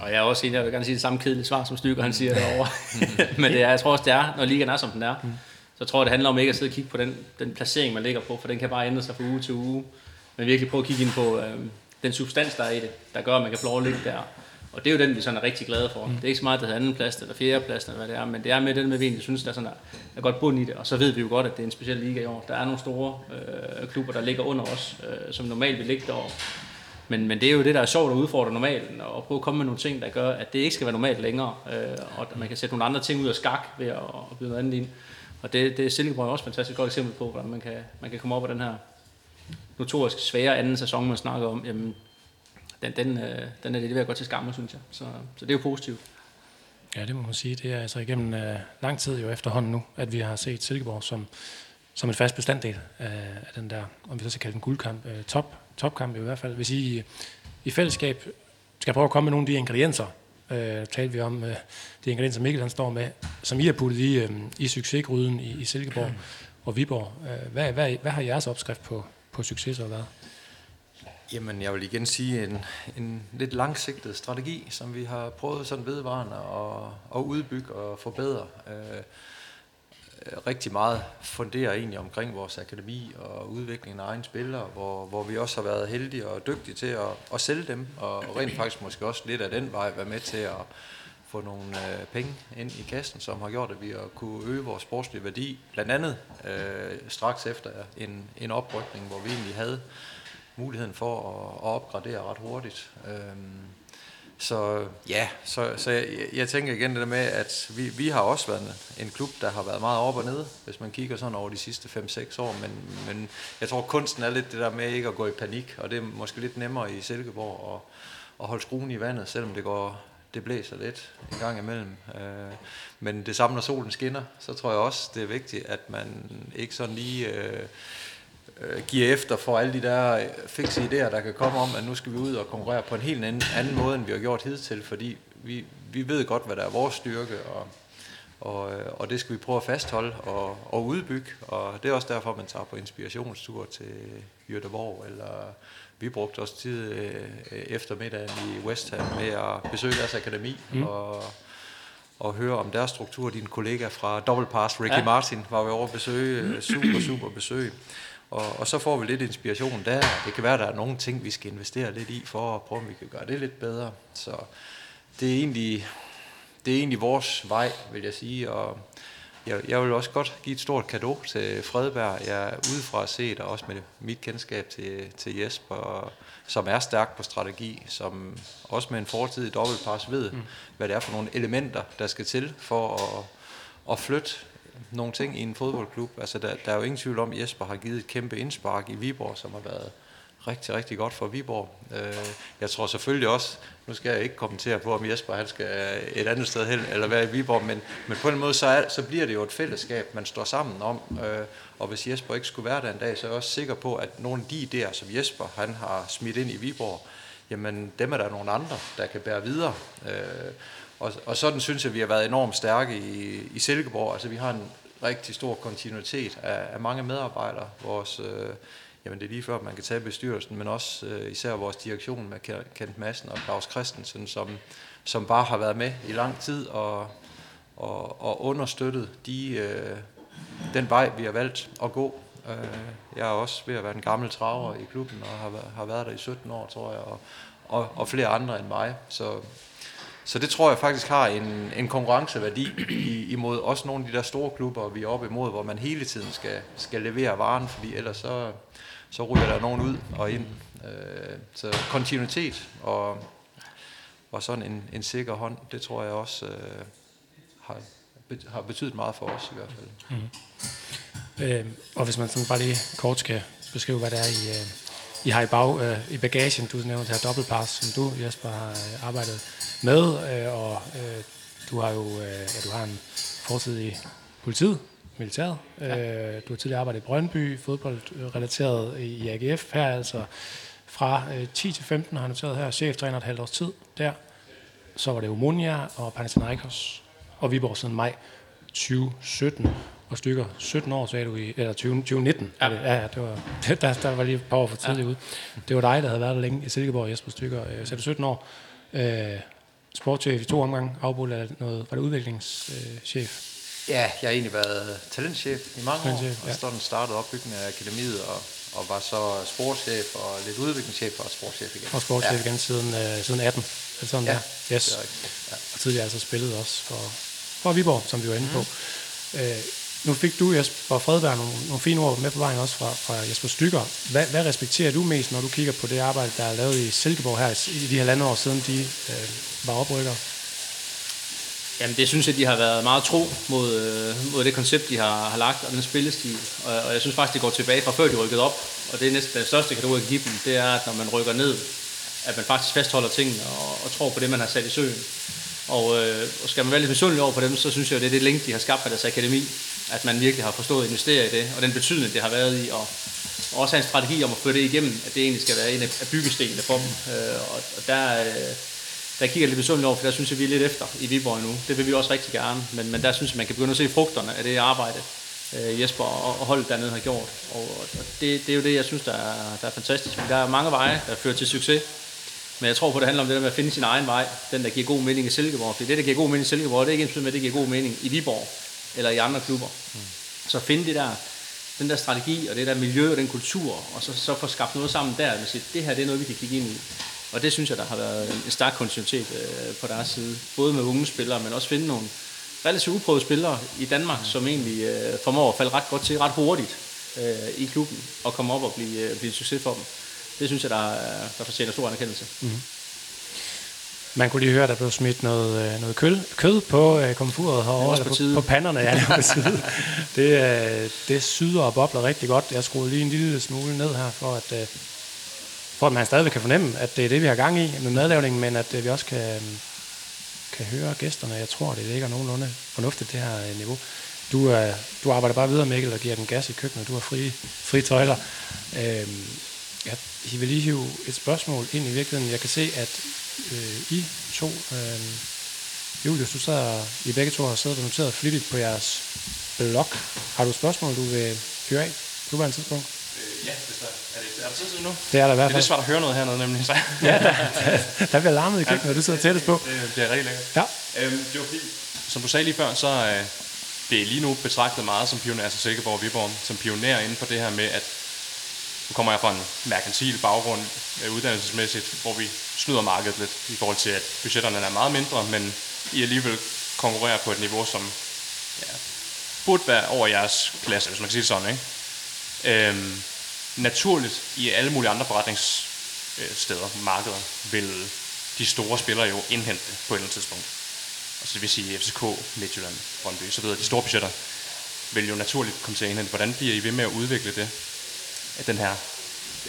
og jeg er også enig, jeg vil gerne sige det samme kedelige svar, som Stykker han siger derovre. [LAUGHS] Men det er, jeg tror også, det er, når ligaen er, som den er. Så jeg tror, det handler om ikke at sidde og kigge på den, den placering, man ligger på, for den kan bare ændre sig fra uge til uge. Men virkelig prøve at kigge ind på øhm, den substans, der er i det, der gør, at man kan få lov at ligge der. Og det er jo den, vi sådan er rigtig glade for. Mm. Det er ikke så meget, det hedder anden plads eller fjerde plads, eller hvad det er, men det er med den med, vi egentlig synes, der er, sådan, der er godt bund i det. Og så ved vi jo godt, at det er en speciel liga i år. Der er nogle store øh, klubber, der ligger under os, øh, som normalt vil ligge derovre. Men, men det er jo det, der er sjovt at udfordre normalen, og prøve at komme med nogle ting, der gør, at det ikke skal være normalt længere, øh, og at man kan sætte nogle andre ting ud af skak ved at, at byde noget andet ind. Og det, det er Silkeborg også et fantastisk godt eksempel på, hvordan man kan, man kan komme op af den her notorisk svære anden sæson, man snakker om. Jamen, den, den, øh, den er det ved at gå til skamme, synes jeg. Så, så det er jo positivt. Ja, det må man sige. Det er altså igennem øh, lang tid jo efterhånden nu, at vi har set Silkeborg som, som en fast bestanddel af, af den der, om vi så skal kalde den guldkamp, øh, top, topkamp i hvert fald. Hvis I i fællesskab skal prøve at komme med nogle af de ingredienser, øh, talte vi om, øh, de ingredienser Mikkel han står med, som I har puttet i, øh, i succesgryden i, i Silkeborg og Viborg. Øh, hvad, hvad, hvad har jeres opskrift på, på succes så været? Jamen, jeg vil igen sige en, en lidt langsigtet strategi, som vi har prøvet sådan vedvarende at, at udbygge og forbedre. Øh, rigtig meget funderer egentlig omkring vores akademi og udviklingen af egne spillere, hvor, hvor vi også har været heldige og dygtige til at, at sælge dem, og rent faktisk måske også lidt af den vej være med til at få nogle øh, penge ind i kassen, som har gjort, at vi har kunne øge vores sportslige værdi, blandt andet øh, straks efter en, en oprykning, hvor vi egentlig havde muligheden for at, at opgradere ret hurtigt. Øh, så ja, så, så jeg, jeg tænker igen det der med, at vi, vi har også været en, en klub, der har været meget op og ned, hvis man kigger sådan over de sidste 5-6 år, men, men jeg tror kunsten er lidt det der med ikke at gå i panik, og det er måske lidt nemmere i Silkeborg at, at holde skruen i vandet, selvom det går det blæser lidt en gang imellem. Øh, men det samme, når solen skinner, så tror jeg også, det er vigtigt, at man ikke sådan lige øh, øh, giver efter for alle de der fikse idéer, der kan komme om, at nu skal vi ud og konkurrere på en helt anden, anden måde, end vi har gjort hidtil, fordi vi, vi ved godt, hvad der er vores styrke, og, og, og det skal vi prøve at fastholde og, og udbygge, og det er også derfor, man tager på inspirationstur til Jødeborg, eller vi brugte også tid øh, eftermiddagen i West Ham med at besøge deres akademi, mm. og og høre om deres struktur. Din kollega fra Double Pass, Ricky ja. Martin, var vi over at besøge. Super, super besøg. Og, og så får vi lidt inspiration der. Det kan være, der er nogle ting, vi skal investere lidt i, for at prøve, om vi kan gøre det lidt bedre. Så det er egentlig, det er egentlig vores vej, vil jeg sige. Og jeg, jeg vil også godt give et stort kado til Fredberg. Jeg er udefra set, og også med mit kendskab til, til Jesper, som er stærk på strategi, som også med en fortid i dobbeltpars ved, mm. hvad det er for nogle elementer, der skal til for at, at flytte nogle ting i en fodboldklub. Altså, der, der er jo ingen tvivl om, at Jesper har givet et kæmpe indspark i Viborg, som har været rigtig, rigtig godt for Viborg. Øh, jeg tror selvfølgelig også, nu skal jeg ikke kommentere på, om Jesper han skal øh, et andet sted hen, eller være i Viborg, men, men på en måde, så, er, så bliver det jo et fællesskab, man står sammen om. Øh, og hvis Jesper ikke skulle være der en dag, så er jeg også sikker på, at nogle af de idéer, som Jesper han har smidt ind i Viborg, jamen dem er der nogle andre, der kan bære videre. Øh, og, og sådan synes jeg, vi har været enormt stærke i, i Silkeborg. Altså vi har en rigtig stor kontinuitet af, af mange medarbejdere. Vores, øh, jamen det er lige før, man kan tage bestyrelsen, men også øh, især vores direktion med Kent Madsen og Claus Christensen, som, som bare har været med i lang tid og, og, og understøttet de, øh, den vej, vi har valgt at gå. Øh, jeg er også ved at være en gammel traver i klubben og har, har været der i 17 år, tror jeg, og, og, og flere andre end mig. Så så det tror jeg faktisk har en, en konkurrenceværdi i, imod også nogle af de der store klubber, vi er oppe imod, hvor man hele tiden skal, skal levere varen, fordi ellers så, så ryger der nogen ud og ind. Øh, så kontinuitet og, og sådan en, en sikker hånd, det tror jeg også øh, har, har betydet meget for os i hvert fald. Mm. Øh, og hvis man sådan bare lige kort skal beskrive, hvad det er, I, øh, i har i, bag, øh, i bagagen, du nævnte her dobbeltpass, som du, Jesper, har øh, arbejdet med, øh, og øh, du har jo øh, ja, du har en fortid i politiet, militæret. Ja. Øh, du har tidligere arbejdet i Brøndby, fodboldrelateret i AGF her, altså fra øh, 10 til 15 har han noteret her, cheftræner et halvt års tid der. Så var det Omonia og Panathinaikos og Viborg siden maj 2017 og stykker 17 år, sagde du i, eller 20, 2019. Ja. Det, ja, det var, [LAUGHS] der, der var lige et par år for tidligt ja. ud. Det var dig, der havde været der længe i Silkeborg, Jesper Stykker. Øh, så du 17 år. Øh, sportschef i to omgange, afbrudt af noget, var det udviklingschef? Ja, jeg har egentlig været talentchef i mange talentchef, år, og sådan startede opbygningen af akademiet, og, og var så sportschef og lidt udviklingschef og sportschef igen. Og sportschef ja. igen siden, øh, siden 18, eller sådan ja, der. Yes. Det er rigtigt. Ja. Og tidligere altså spillet også for, for Viborg, som vi var inde mm. på. Øh, nu fik du, Jesper Fredberg, nogle, nogle fine ord med på vejen også fra, fra Jesper Stykker. Hvad, hvad respekterer du mest, når du kigger på det arbejde, der er lavet i Silkeborg her i de her lande år siden, de øh, var oprykker? Jamen det synes jeg, de har været meget tro mod, øh, mod det koncept, de har, har lagt, og den spillestil. Og, og jeg synes faktisk, det går tilbage fra før de rykkede op. Og det er næsten den største kategori, jeg kan give dem, det er, at når man rykker ned, at man faktisk fastholder tingene og, og tror på det, man har sat i søen. Og, øh, og skal man være lidt misundelig over på dem, så synes jeg, at det er det link, de har skabt af deres akademi. At man virkelig har forstået at investere i det, og den betydning, det har været i, og, og også have en strategi om at føre det igennem, at det egentlig skal være en af byggestenene for dem. Øh, og, og der, øh, der kigger lidt besundeligt over, for der synes jeg, vi er lidt efter i Viborg nu. Det vil vi også rigtig gerne, men, men der synes jeg, man kan begynde at se frugterne af det arbejde, øh, Jesper og, og holdet dernede har gjort. Og, og det, det er jo det, jeg synes, der er, der er fantastisk. Men der er mange veje, der fører til succes. Men jeg tror på, det handler om det der med at finde sin egen vej, den der giver god mening i Silkeborg. For det, der giver god mening i Silkeborg, det er ikke ens med, at det giver god mening i Viborg eller i andre klubber. Mm. Så finde det der, den der strategi og det der miljø og den kultur, og så, så få skabt noget sammen der, og sige, det her det er noget, vi kan kigge ind i. Og det synes jeg, der har været en stærk kontinuitet øh, på deres side. Både med unge spillere, men også finde nogle relativt uprøvede spillere i Danmark, mm. som egentlig øh, formår at falde ret godt til ret hurtigt øh, i klubben og komme op og blive, øh, blive en succes for dem. Det synes jeg, der, der fortjener stor anerkendelse. Mm. Man kunne lige høre, at der blev smidt noget, øh, noget kød, kød på øh, komfuret herovre, på, på, på panderne. Ja, det, side. det, øh, det syder og bobler rigtig godt. Jeg skruede lige en lille smule ned her, for at, øh, for at man stadigvæk kan fornemme, at det er det, vi har gang i med madlavningen, men at øh, vi også kan, kan høre gæsterne. Jeg tror, det ligger nogenlunde fornuftigt, det her øh, niveau. Du, øh, du arbejder bare videre, Mikkel, og giver den gas i køkkenet. Du har frie, frie tøjler. Øh, jeg vil lige hive et spørgsmål ind i virkeligheden. Jeg kan se, at øh, I to, øh, Julius, du sidder, I begge to har siddet og noteret flittigt på jeres blog. Har du et spørgsmål, du vil fyre af på nuværende tidspunkt? Øh, ja, hvis der er. Det, er der tid nu? Det er der i hvert fald. Det er lidt svært at høre noget hernede, nemlig. Så. [LAUGHS] ja, der, der, der bliver larmet i køkkenet, ja, og du sidder tættest på. Det, det bliver rigtig lækkert. Ja. Øhm, det var fordi, som du sagde lige før, så øh, det er lige nu betragtet meget som pioner, altså Silkeborg og Viborg, som pioner inden for det her med, at nu kommer jeg fra en merkantil baggrund øh, uddannelsesmæssigt, hvor vi snyder markedet lidt i forhold til, at budgetterne er meget mindre, men I alligevel konkurrerer på et niveau, som ja, burde være over jeres klasse, hvis man kan sige det sådan. Ikke? Øhm, naturligt i alle mulige andre forretningssteder, markeder, vil de store spillere jo indhente på et eller andet tidspunkt. Altså det vil sige FCK, Midtjylland, Brøndby, så videre. De store budgetter vil jo naturligt komme til at indhente. Hvordan bliver I ved med at udvikle det? Den her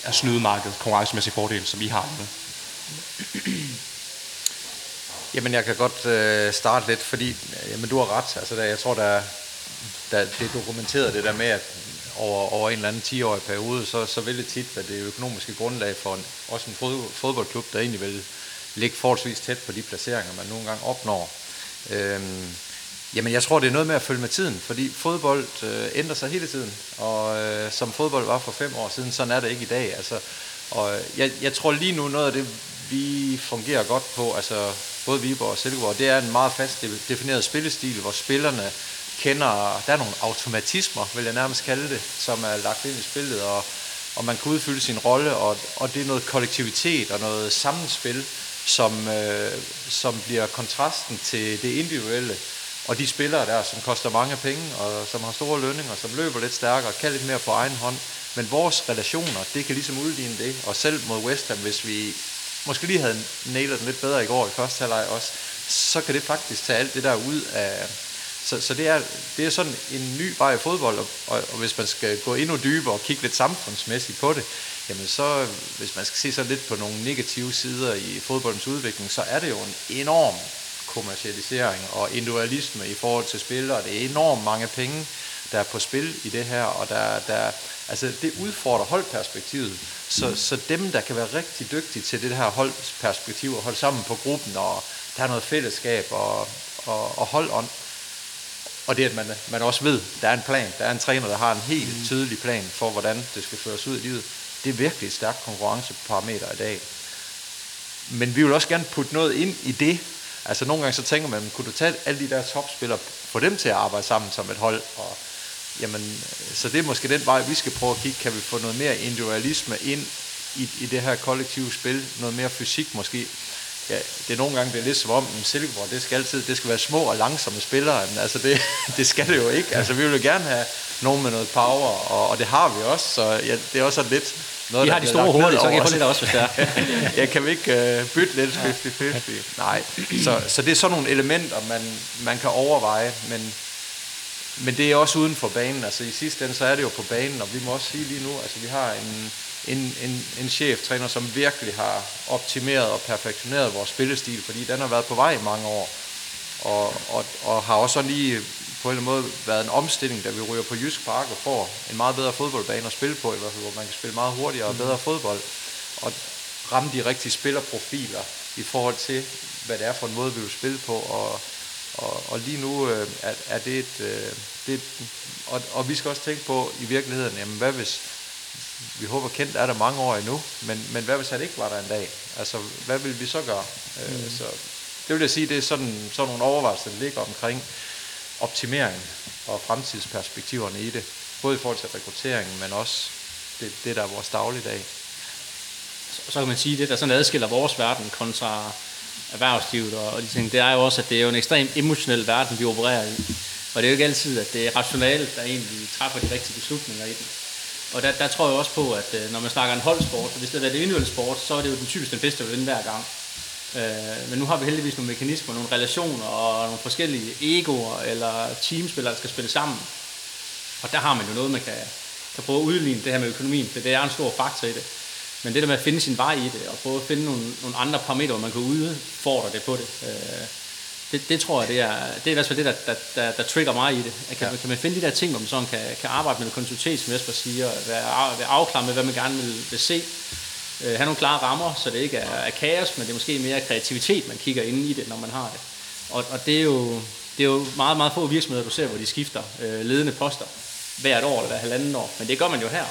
er snydemarked, konkurrencemæssige fordel, som I har nu? Jamen, jeg kan godt øh, starte lidt, fordi jamen, du har ret. Altså, der, jeg tror, der, der, det er dokumenteret det der med, at over, over en eller anden 10-årig periode, så, så vil det tit være det økonomiske grundlag for en, også en fod, fodboldklub, der egentlig vil ligge forholdsvis tæt på de placeringer, man nogle gange opnår. Øhm, jamen jeg tror, det er noget med at følge med tiden, fordi fodbold øh, ændrer sig hele tiden, og øh, som fodbold var for fem år siden, sådan er det ikke i dag. Altså, og øh, jeg, jeg tror lige nu, noget af det, vi fungerer godt på, altså både Viborg og Silkeborg, det er en meget fast defineret spillestil, hvor spillerne kender, der er nogle automatismer, vil jeg nærmest kalde det, som er lagt ind i spillet, og, og man kan udfylde sin rolle, og, og det er noget kollektivitet og noget sammenspil, som, øh, som bliver kontrasten til det individuelle. Og de spillere der, som koster mange penge, og som har store lønninger, som løber lidt stærkere, kan lidt mere på egen hånd. Men vores relationer, det kan ligesom udligne det. Og selv mod West Ham, hvis vi måske lige havde nailet den lidt bedre i går i første halvleg også, så kan det faktisk tage alt det der ud af, Så, så det, er, det er sådan en ny vej i fodbold, og, og, og hvis man skal gå endnu dybere og kigge lidt samfundsmæssigt på det, jamen så, hvis man skal se så lidt på nogle negative sider i fodboldens udvikling, så er det jo en enorm kommercialisering og individualisme i forhold til spillere. Det er enormt mange penge, der er på spil i det her, og der, der, altså det udfordrer holdperspektivet. Så, så dem, der kan være rigtig dygtige til det her holdperspektiv og holde sammen på gruppen, og der er noget fællesskab og, og, og holdånd, og det, at man, man også ved, der er en plan, der er en træner, der har en helt tydelig plan for, hvordan det skal føres ud i livet, det er virkelig et stærkt konkurrenceparameter i dag. Men vi vil også gerne putte noget ind i det. Altså nogle gange så tænker man, kunne du tage alle de der topspillere, få dem til at arbejde sammen som et hold, og jamen, så det er måske den vej, vi skal prøve at kigge. Kan vi få noget mere individualisme ind i, i det her kollektive spil? Noget mere fysik måske? Ja, det er nogle gange det er lidt som om, at Silkeborg, det skal altid det skal være små og langsomme spillere. Men altså det, [LAUGHS] det skal det jo ikke. Altså vi vil jo gerne have nogen med noget power, og, og det har vi også. Så ja, det er også lidt noget, vi har de store hoveder, så kan jeg få lidt også, hvis det er. [LAUGHS] jeg kan vi ikke uh, bytte lidt 50-50? Nej. Så, så det er sådan nogle elementer, man, man kan overveje, men men det er også uden for banen. Altså i sidste ende, så er det jo på banen, og vi må også sige lige nu, altså vi har en, en, en, en cheftræner, som virkelig har optimeret og perfektioneret vores spillestil, fordi den har været på vej i mange år. Og, og, og har også lige på en eller anden måde været en omstilling, da vi ryger på Jysk Park og får en meget bedre fodboldbane at spille på, i hvert fald, hvor man kan spille meget hurtigere og bedre fodbold. Og ramme de rigtige spillerprofiler i forhold til, hvad det er for en måde, vi vil spille på, og og, og lige nu øh, er, er det et... Øh, det et og, og vi skal også tænke på i virkeligheden, jamen hvad hvis... Vi håber kendt er der mange år endnu, men, men hvad hvis han ikke var der en dag? Altså, hvad vil vi så gøre? Øh, mm. Øh, så det vil jeg sige, det er sådan, sådan nogle overvejelser, der ligger omkring optimering og fremtidsperspektiverne i det. Både i forhold til rekrutteringen, men også det, det der er vores dagligdag. Så, så kan man sige, det der sådan adskiller vores verden kontra erhvervslivet og, og de ting, det er jo også, at det er jo en ekstremt emotionel verden, vi opererer i. Og det er jo ikke altid, at det er rationelt, der egentlig træffer de rigtige beslutninger i den. Og der, der tror jeg også på, at øh, når man snakker en holdsport, og hvis det er det individuelle sport, så er det jo den typisk den bedste at vinde hver gang. Øh, men nu har vi heldigvis nogle mekanismer, nogle relationer og nogle forskellige egoer eller teamspillere, der skal spille sammen. Og der har man jo noget, man kan, kan prøve at udligne det her med økonomien, for det er en stor faktor i det. Men det der med at finde sin vej i det, og prøve at finde nogle, nogle andre parametre, hvor man kan udfordre det på det, øh, det, det tror jeg, det er, det er i hvert fald det, der, der, der, der trigger mig i det. At kan, ja. kan man finde de der ting, hvor man sådan kan, kan arbejde med noget kontinuitet, som Jesper siger, være, være afklaret med, hvad man gerne vil, vil se, øh, have nogle klare rammer, så det ikke er, er kaos, men det er måske mere kreativitet, man kigger ind i det, når man har det. Og, og det, er jo, det er jo meget, meget få virksomheder, du ser, hvor de skifter øh, ledende poster hvert år eller hver halvanden år, men det gør man jo her.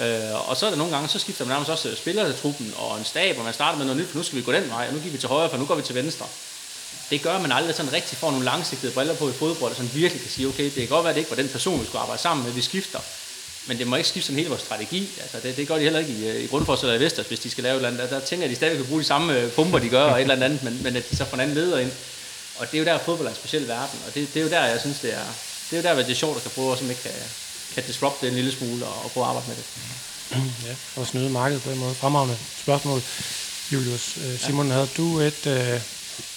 Øh, og så er der nogle gange, så skifter man nærmest også øh, spillertruppen og en stab, og man starter med noget nyt, for nu skal vi gå den vej, og nu gik vi til højre, for nu går vi til venstre. Det gør, at man aldrig sådan rigtig får nogle langsigtede briller på i fodbold, og sådan virkelig kan sige, okay, det kan godt være, at det ikke var den person, vi skulle arbejde sammen med, vi skifter. Men det må ikke skifte sådan hele vores strategi. Altså, det, det gør de heller ikke i, i grundforskning eller i Vestas, hvis de skal lave et eller andet. Der, der tænker at de stadig kan bruge de samme øh, pumper, de gør, og et eller andet, men, men at de så får en anden leder ind. Og det er jo der, fodbold er en speciel verden, og det, det er jo der, jeg synes, det er, det er jo der, hvor det er sjovt at kan prøve, som ikke kan, kan disrupte det en lille smule, og, og prøve at arbejde med det. ja, og snyde markedet på en måde. Fremragende spørgsmål. Julius, øh, Simon, havde du et, øh,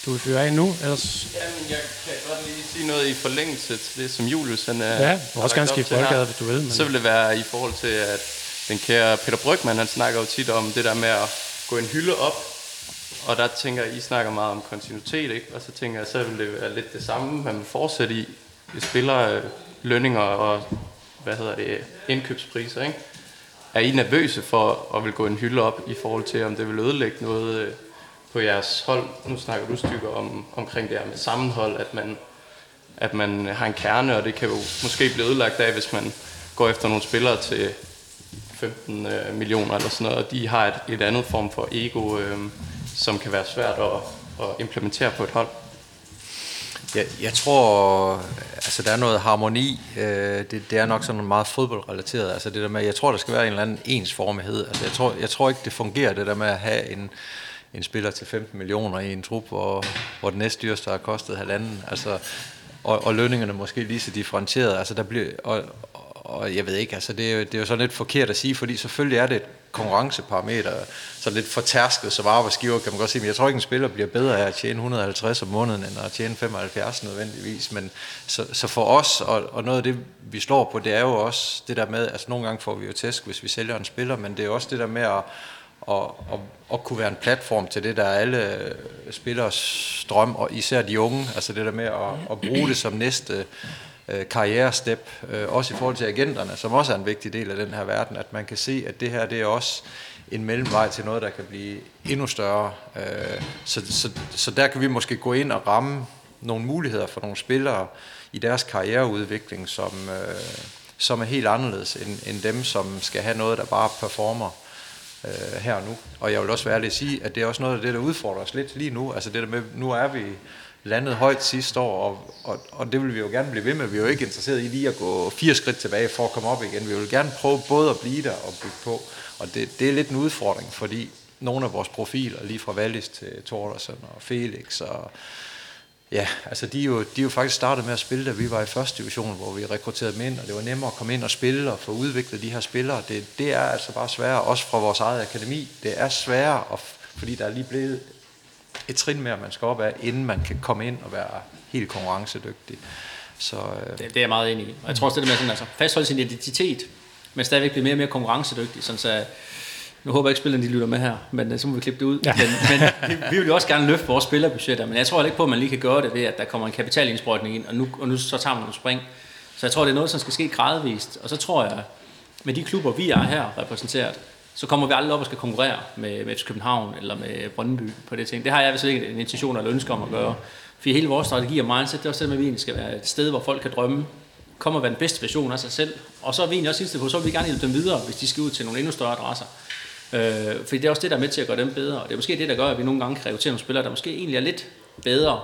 du vil føre af nu? Ellers... Jamen, jeg kan godt lige sige noget i forlængelse til det, som Julius han er... Ja, må også gerne skifte boldgade, hvis du vil. Men... Så vil det være i forhold til, at den kære Peter Brygman, han snakker jo tit om det der med at gå en hylde op, og der tænker jeg, I snakker meget om kontinuitet, ikke? Og så tænker jeg, så vil det være lidt det samme, man vil fortsætte i. Vi spiller øh, lønninger og, hvad hedder det, indkøbspriser, ikke? Er I nervøse for at vil gå en hylde op i forhold til, om det vil ødelægge noget øh, på jeres hold? Nu snakker du stykker om, omkring det her med sammenhold, at man, at man har en kerne, og det kan jo måske blive ødelagt af, hvis man går efter nogle spillere til 15 øh, millioner eller sådan noget, og de har et, et andet form for ego, øh, som kan være svært at, at implementere på et hold. Jeg, jeg tror, altså der er noget harmoni. Øh, det, det er nok sådan meget fodboldrelateret. Altså det der med, jeg tror, der skal være en eller anden ensformighed. Altså jeg tror, jeg tror ikke, det fungerer, det der med at have en, en spiller til 15 millioner i en trup, hvor, hvor den næste dyreste har kostet halvanden. Altså, og, og lønningerne måske lige så differentieret. Altså der bliver, og, og jeg ved ikke, altså det, er jo, det er jo sådan lidt forkert at sige, fordi selvfølgelig er det et konkurrenceparameter, så lidt fortærsket som arbejdsgiver, kan man godt sige, men jeg tror ikke, en spiller bliver bedre af at tjene 150 om måneden, end at tjene 75 nødvendigvis, men så, så for os, og, og noget af det, vi slår på, det er jo også det der med, altså nogle gange får vi jo tæsk, hvis vi sælger en spiller, men det er også det der med at, og, og, og kunne være en platform til det, der er alle øh, spillers drøm, og især de unge, altså det der med at, at bruge det som næste øh, karrierestep, øh, også i forhold til agenterne, som også er en vigtig del af den her verden, at man kan se, at det her det er også en mellemvej til noget, der kan blive endnu større. Øh, så, så, så der kan vi måske gå ind og ramme nogle muligheder for nogle spillere i deres karriereudvikling, som, øh, som er helt anderledes end, end dem, som skal have noget, der bare performer øh, her og nu. Og jeg vil også være ærlig at sige, at det er også noget af det, der udfordrer os lidt lige nu. Altså det der med, nu er vi landet højt sidste år, og, og, og det vil vi jo gerne blive ved med. Vi er jo ikke interesseret i lige at gå fire skridt tilbage for at komme op igen. Vi vil gerne prøve både at blive der og bygge på. Og det, det er lidt en udfordring, fordi nogle af vores profiler, lige fra Wallis til Tordersen og Felix og Ja, altså de er, jo, de er jo faktisk startet med at spille, da vi var i første division, hvor vi rekrutterede dem ind, og det var nemmere at komme ind og spille og få udviklet de her spillere. Det, det er altså bare sværere, også fra vores eget akademi. Det er sværere, fordi der er lige blevet et trin mere, man skal op af, inden man kan komme ind og være helt konkurrencedygtig. Så, øh, det, det er jeg meget enig i. Og jeg tror også, det der med sådan, altså, fastholde sin identitet, men stadigvæk blive mere og mere konkurrencedygtig, sådan så nu håber jeg ikke, spillerne de lytter med her, men øh, så må vi klippe det ud. Ja. Men, men vi, vi vil jo også gerne løfte vores spillerbudgetter, men jeg tror ikke på, at man lige kan gøre det ved, at der kommer en kapitalindsprøjtning ind, og nu, og nu så tager man nogle spring. Så jeg tror, det er noget, som skal ske gradvist. Og så tror jeg, med de klubber, vi er her repræsenteret, så kommer vi aldrig op og skal konkurrere med, med København eller med Brøndby på det ting. Det har jeg vist ikke en intention eller ønske om at gøre. For hele vores strategi og mindset, det er også det med, at vi egentlig skal være et sted, hvor folk kan drømme, komme og være den bedste version af sig selv. Og så er vi egentlig også indstillet på, så vil vi gerne hjælpe dem videre, hvis de skal ud til nogle endnu større adresser. Øh, fordi det er også det, der er med til at gøre dem bedre. Og det er måske det, der gør, at vi nogle gange kan rekruttere nogle spillere, der måske egentlig er lidt bedre,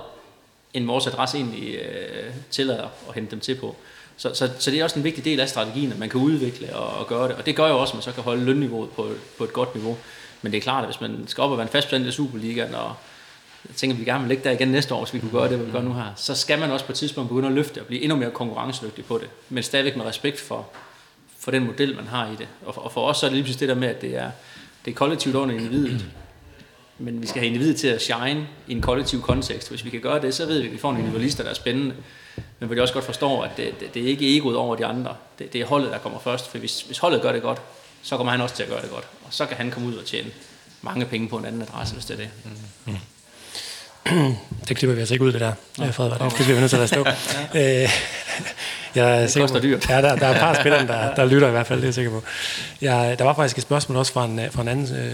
end vores adresse egentlig øh, tillader at hente dem til på. Så, så, så det er også en vigtig del af strategien, at man kan udvikle og, og gøre det. Og det gør jo også, at man så kan holde lønniveauet på, på et godt niveau. Men det er klart, at hvis man skal op og være en fast bestand i Superligaen, og jeg tænker, at vi gerne vil ligge der igen næste år, hvis vi kunne gøre det, vi gør nu her, så skal man også på et tidspunkt begynde at løfte og blive endnu mere konkurrencedygtig på det. Men stadigvæk med respekt for, for den model, man har i det. Og for, og for os så er det lige præcis det der med, at det er, det er kollektivt under individet. Men vi skal have individet til at shine i en kollektiv kontekst. Hvis vi kan gøre det, så ved vi, at vi får nogle individualister, der er spændende. Men hvor de også godt forstår, at det, det, det er ikke egoet over de andre. Det, det er holdet, der kommer først. For hvis, hvis holdet gør det godt, så kommer han også til at gøre det godt. Og så kan han komme ud og tjene mange penge på en anden adresse, hvis det er det. Mm. [CLEARS THROAT] Det klipper vi altså ikke ud, det der, ja. Frederik. Det bliver vi nødt til at stå. Øh, jeg er det koster dyrt. Ja, der, der er et par [LAUGHS] spillere, der, der lytter i hvert fald, det er jeg sikker på. Jeg, der var faktisk et spørgsmål også fra en, fra en anden, øh,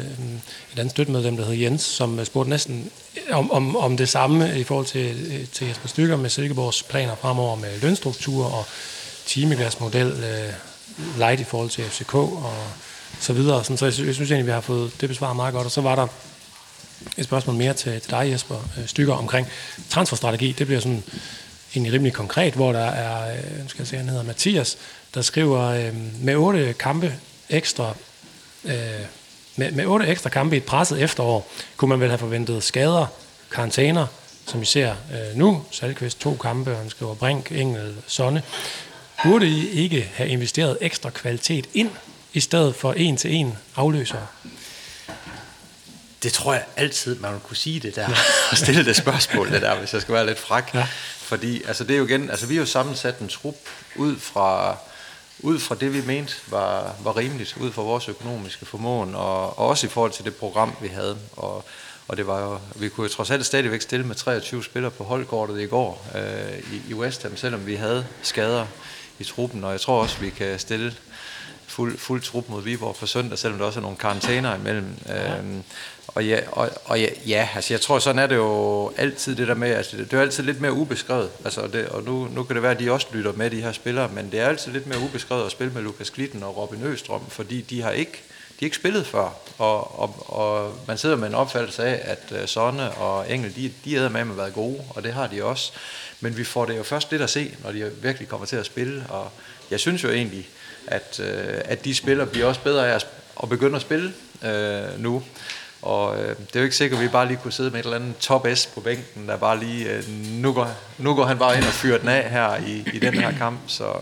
et andet støttemedlem, der hed Jens, som spurgte næsten om, om, om det samme i forhold til, til Jesper Stykker med Silkeborgs planer fremover med lønstruktur og timeglasmodel, øh, light i forhold til FCK og så videre. Sådan, så jeg, jeg synes egentlig, vi har fået det besvaret meget godt. Og så var der et spørgsmål mere til, til dig, Jesper øh, Stykker, omkring transferstrategi. Det bliver sådan egentlig rimelig konkret, hvor der er, øh, nu skal jeg se, han hedder Mathias, der skriver, øh, med otte kampe ekstra, øh, med, med otte ekstra kampe i et presset efterår, kunne man vel have forventet skader, karantæner, som vi ser øh, nu. Salkvist to kampe, han skriver Brink, Engel, Sonne. Burde I ikke have investeret ekstra kvalitet ind, i stedet for en til en afløsere? Det tror jeg altid, man kunne sige det der, og stille det spørgsmål, det der, hvis jeg skal være lidt frak. Ja. Fordi altså det er jo igen, altså vi har jo sammensat en trup ud fra, ud fra det, vi mente var, var rimeligt, ud fra vores økonomiske formåen, og, og også i forhold til det program, vi havde. Og, og det var jo, vi kunne jo trods alt stadigvæk stille med 23 spillere på holdkortet i går øh, i, i West Ham, selvom vi havde skader i truppen, og jeg tror også, vi kan stille fuld, fuld trup mod Viborg på søndag, selvom der også er nogle karantæner imellem. Ja. Øhm, og ja, og, og ja, ja, altså jeg tror, sådan er det jo altid det der med, altså det, det er altid lidt mere ubeskrevet, altså det, og nu, nu kan det være, at de også lytter med, de her spillere, men det er altid lidt mere ubeskrevet at spille med Lukas Glitten og Robin Østrøm, fordi de har ikke, de har ikke spillet før, og, og, og man sidder med en opfattelse af, at uh, Sonne og Engel, de, de havde med at være gode, og det har de også, men vi får det jo først lidt at se, når de virkelig kommer til at spille, og jeg synes jo egentlig, at, øh, at de spillere bliver også bedre af at, at begynde at spille øh, nu, og øh, det er jo ikke sikkert, at vi bare lige kunne sidde med et eller andet top S på bænken, der bare lige, øh, nu, går, nu går han bare ind og fyrer den af her i, i den her kamp. Så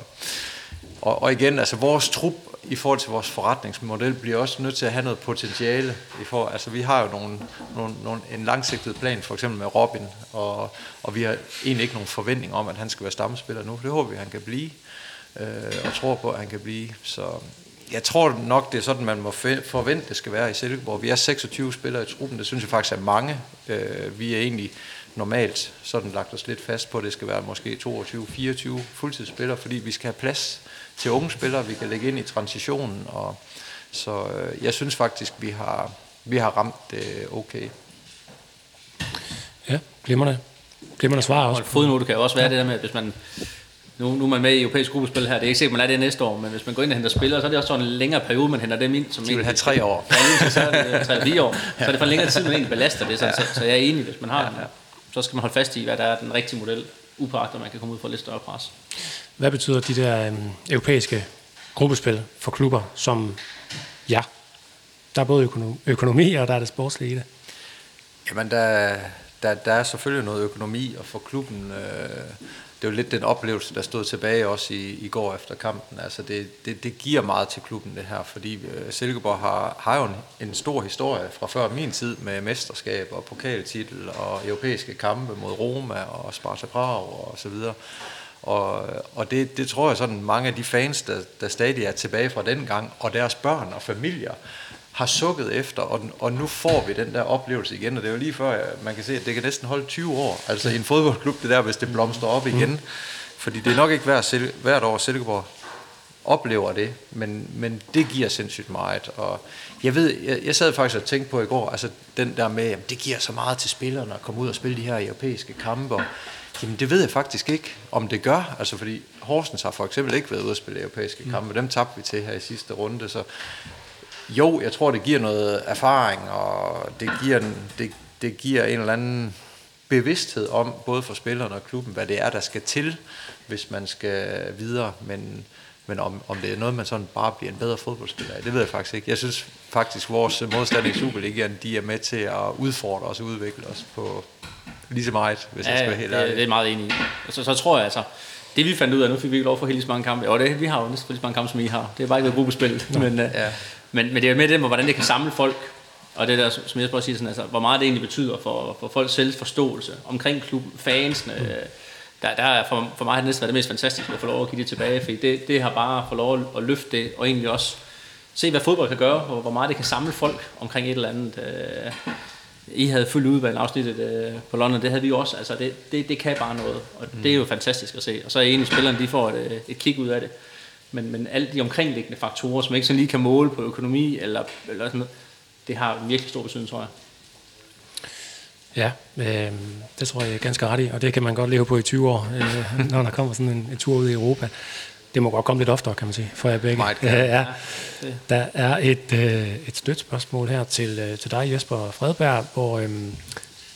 og, og igen, altså vores trup i forhold til vores forretningsmodel bliver også nødt til at have noget potentiale. I for, altså vi har jo nogle, nogle, nogle, en langsigtet plan, for eksempel med Robin, og, og vi har egentlig ikke nogen forventning om, at han skal være stammespiller nu. Det håber vi, at han kan blive, øh, og tror på, at han kan blive. Så jeg tror nok, det er sådan, man må forvente, det skal være i Silkeborg. Vi er 26 spillere i truppen, det synes jeg faktisk er mange. Øh, vi er egentlig normalt sådan lagt os lidt fast på, at det skal være måske 22-24 fuldtidsspillere, fordi vi skal have plads til unge spillere, vi kan lægge ind i transitionen. Og, så øh, jeg synes faktisk, vi har, vi har ramt det okay. Ja, glimrende. Glimrende svar også. Og fodnote kan jo også være ja. det der med, at hvis man nu, nu er man med i europæisk gruppespil her. Det er ikke sikkert, man er det næste år, men hvis man går ind og henter spillere, så er det også sådan en længere periode, man henter dem ind. Som De vil have tre år. Ja, så er det tre år. Så er det for en længere tid, man egentlig belaster det. Så, ja. så, så, jeg er enig, hvis man har ja, ja. så skal man holde fast i, hvad der er den rigtige model, upåagtet, man kan komme ud for lidt større pres. Hvad betyder de der øhm, europæiske gruppespil for klubber som ja? Der er både økonomi, og der er det sportslige i det. Jamen, der, der, der er selvfølgelig noget økonomi, og for klubben... Øh, det er jo lidt den oplevelse, der stod tilbage også i, i går efter kampen. Altså det, det, det giver meget til klubben det her, fordi øh, Silkeborg har, har jo en, en stor historie fra før min tid med mesterskab og pokaltitel og europæiske kampe mod Roma og Sparta Prag og så videre. Og, og det, det tror jeg sådan mange af de fans, der, der stadig er tilbage fra den gang, og deres børn og familier, har sukket efter, og, og nu får vi den der oplevelse igen, og det er jo lige før, man kan se, at det kan næsten holde 20 år, altså i en fodboldklub, det der, hvis det blomster op igen, mm. fordi det er nok ikke hvert, hvert år, Silkeborg oplever det, men, men det giver sindssygt meget, og jeg ved, jeg, jeg sad faktisk og tænkte på i går, altså den der med, jamen, det giver så meget til spillerne at komme ud og spille de her europæiske kampe, og, Jamen det ved jeg faktisk ikke, om det gør. Altså fordi Horsens har for eksempel ikke været ude at spille europæiske mm. kampe. Dem tabte vi til her i sidste runde. Så jo, jeg tror, det giver noget erfaring, og det giver, det, det giver en eller anden bevidsthed om, både for spillerne og klubben, hvad det er, der skal til, hvis man skal videre. Men, men om, om det er noget, man sådan bare bliver en bedre fodboldspiller af, det ved jeg faktisk ikke. Jeg synes faktisk, vores modstandere i Superligaen, de er med til at udfordre os og udvikle os på lige så meget, hvis ja, jeg skal være helt ærlig. det, er meget enig i. Så, så tror jeg altså, det vi fandt ud af, nu fik vi ikke lov for helt så mange kampe, og det, vi har jo næsten lige så mange kampe, som I har. Det er bare ikke et gruppespil. Men, øh, ja. Men, men det er med det, hvordan det kan samle folk, og det der, som jeg også sige, sådan, altså, hvor meget det egentlig betyder for, for folks selvforståelse omkring klubben, fansene. Mm. Der, der er for, for mig har det næsten været det mest fantastiske at få lov at give det tilbage, fordi det, det har bare fået lov at løfte det, og egentlig også se, hvad fodbold kan gøre, og hvor meget det kan samle folk omkring et eller andet. Øh, I havde fuldt udvalgt afsnittet øh, på London, det havde vi også. Altså det, det, det kan bare noget, og mm. det er jo fantastisk at se. Og så er enig, spillerne de får et, et kig ud af det men, men alle de omkringliggende faktorer, som ikke sådan lige kan måle på økonomi eller, eller sådan noget, det har virkelig stor betydning, tror jeg. Ja, øh, det tror jeg er ganske ret i, og det kan man godt leve på i 20 år, øh, [LAUGHS] når der kommer sådan en, en tur ud i Europa. Det må godt komme lidt oftere, kan man sige, for jer begge. Meget, [LAUGHS] ja. ja. Der er et, øh, et stødt spørgsmål her til, øh, til dig, Jesper Fredberg, hvor øh,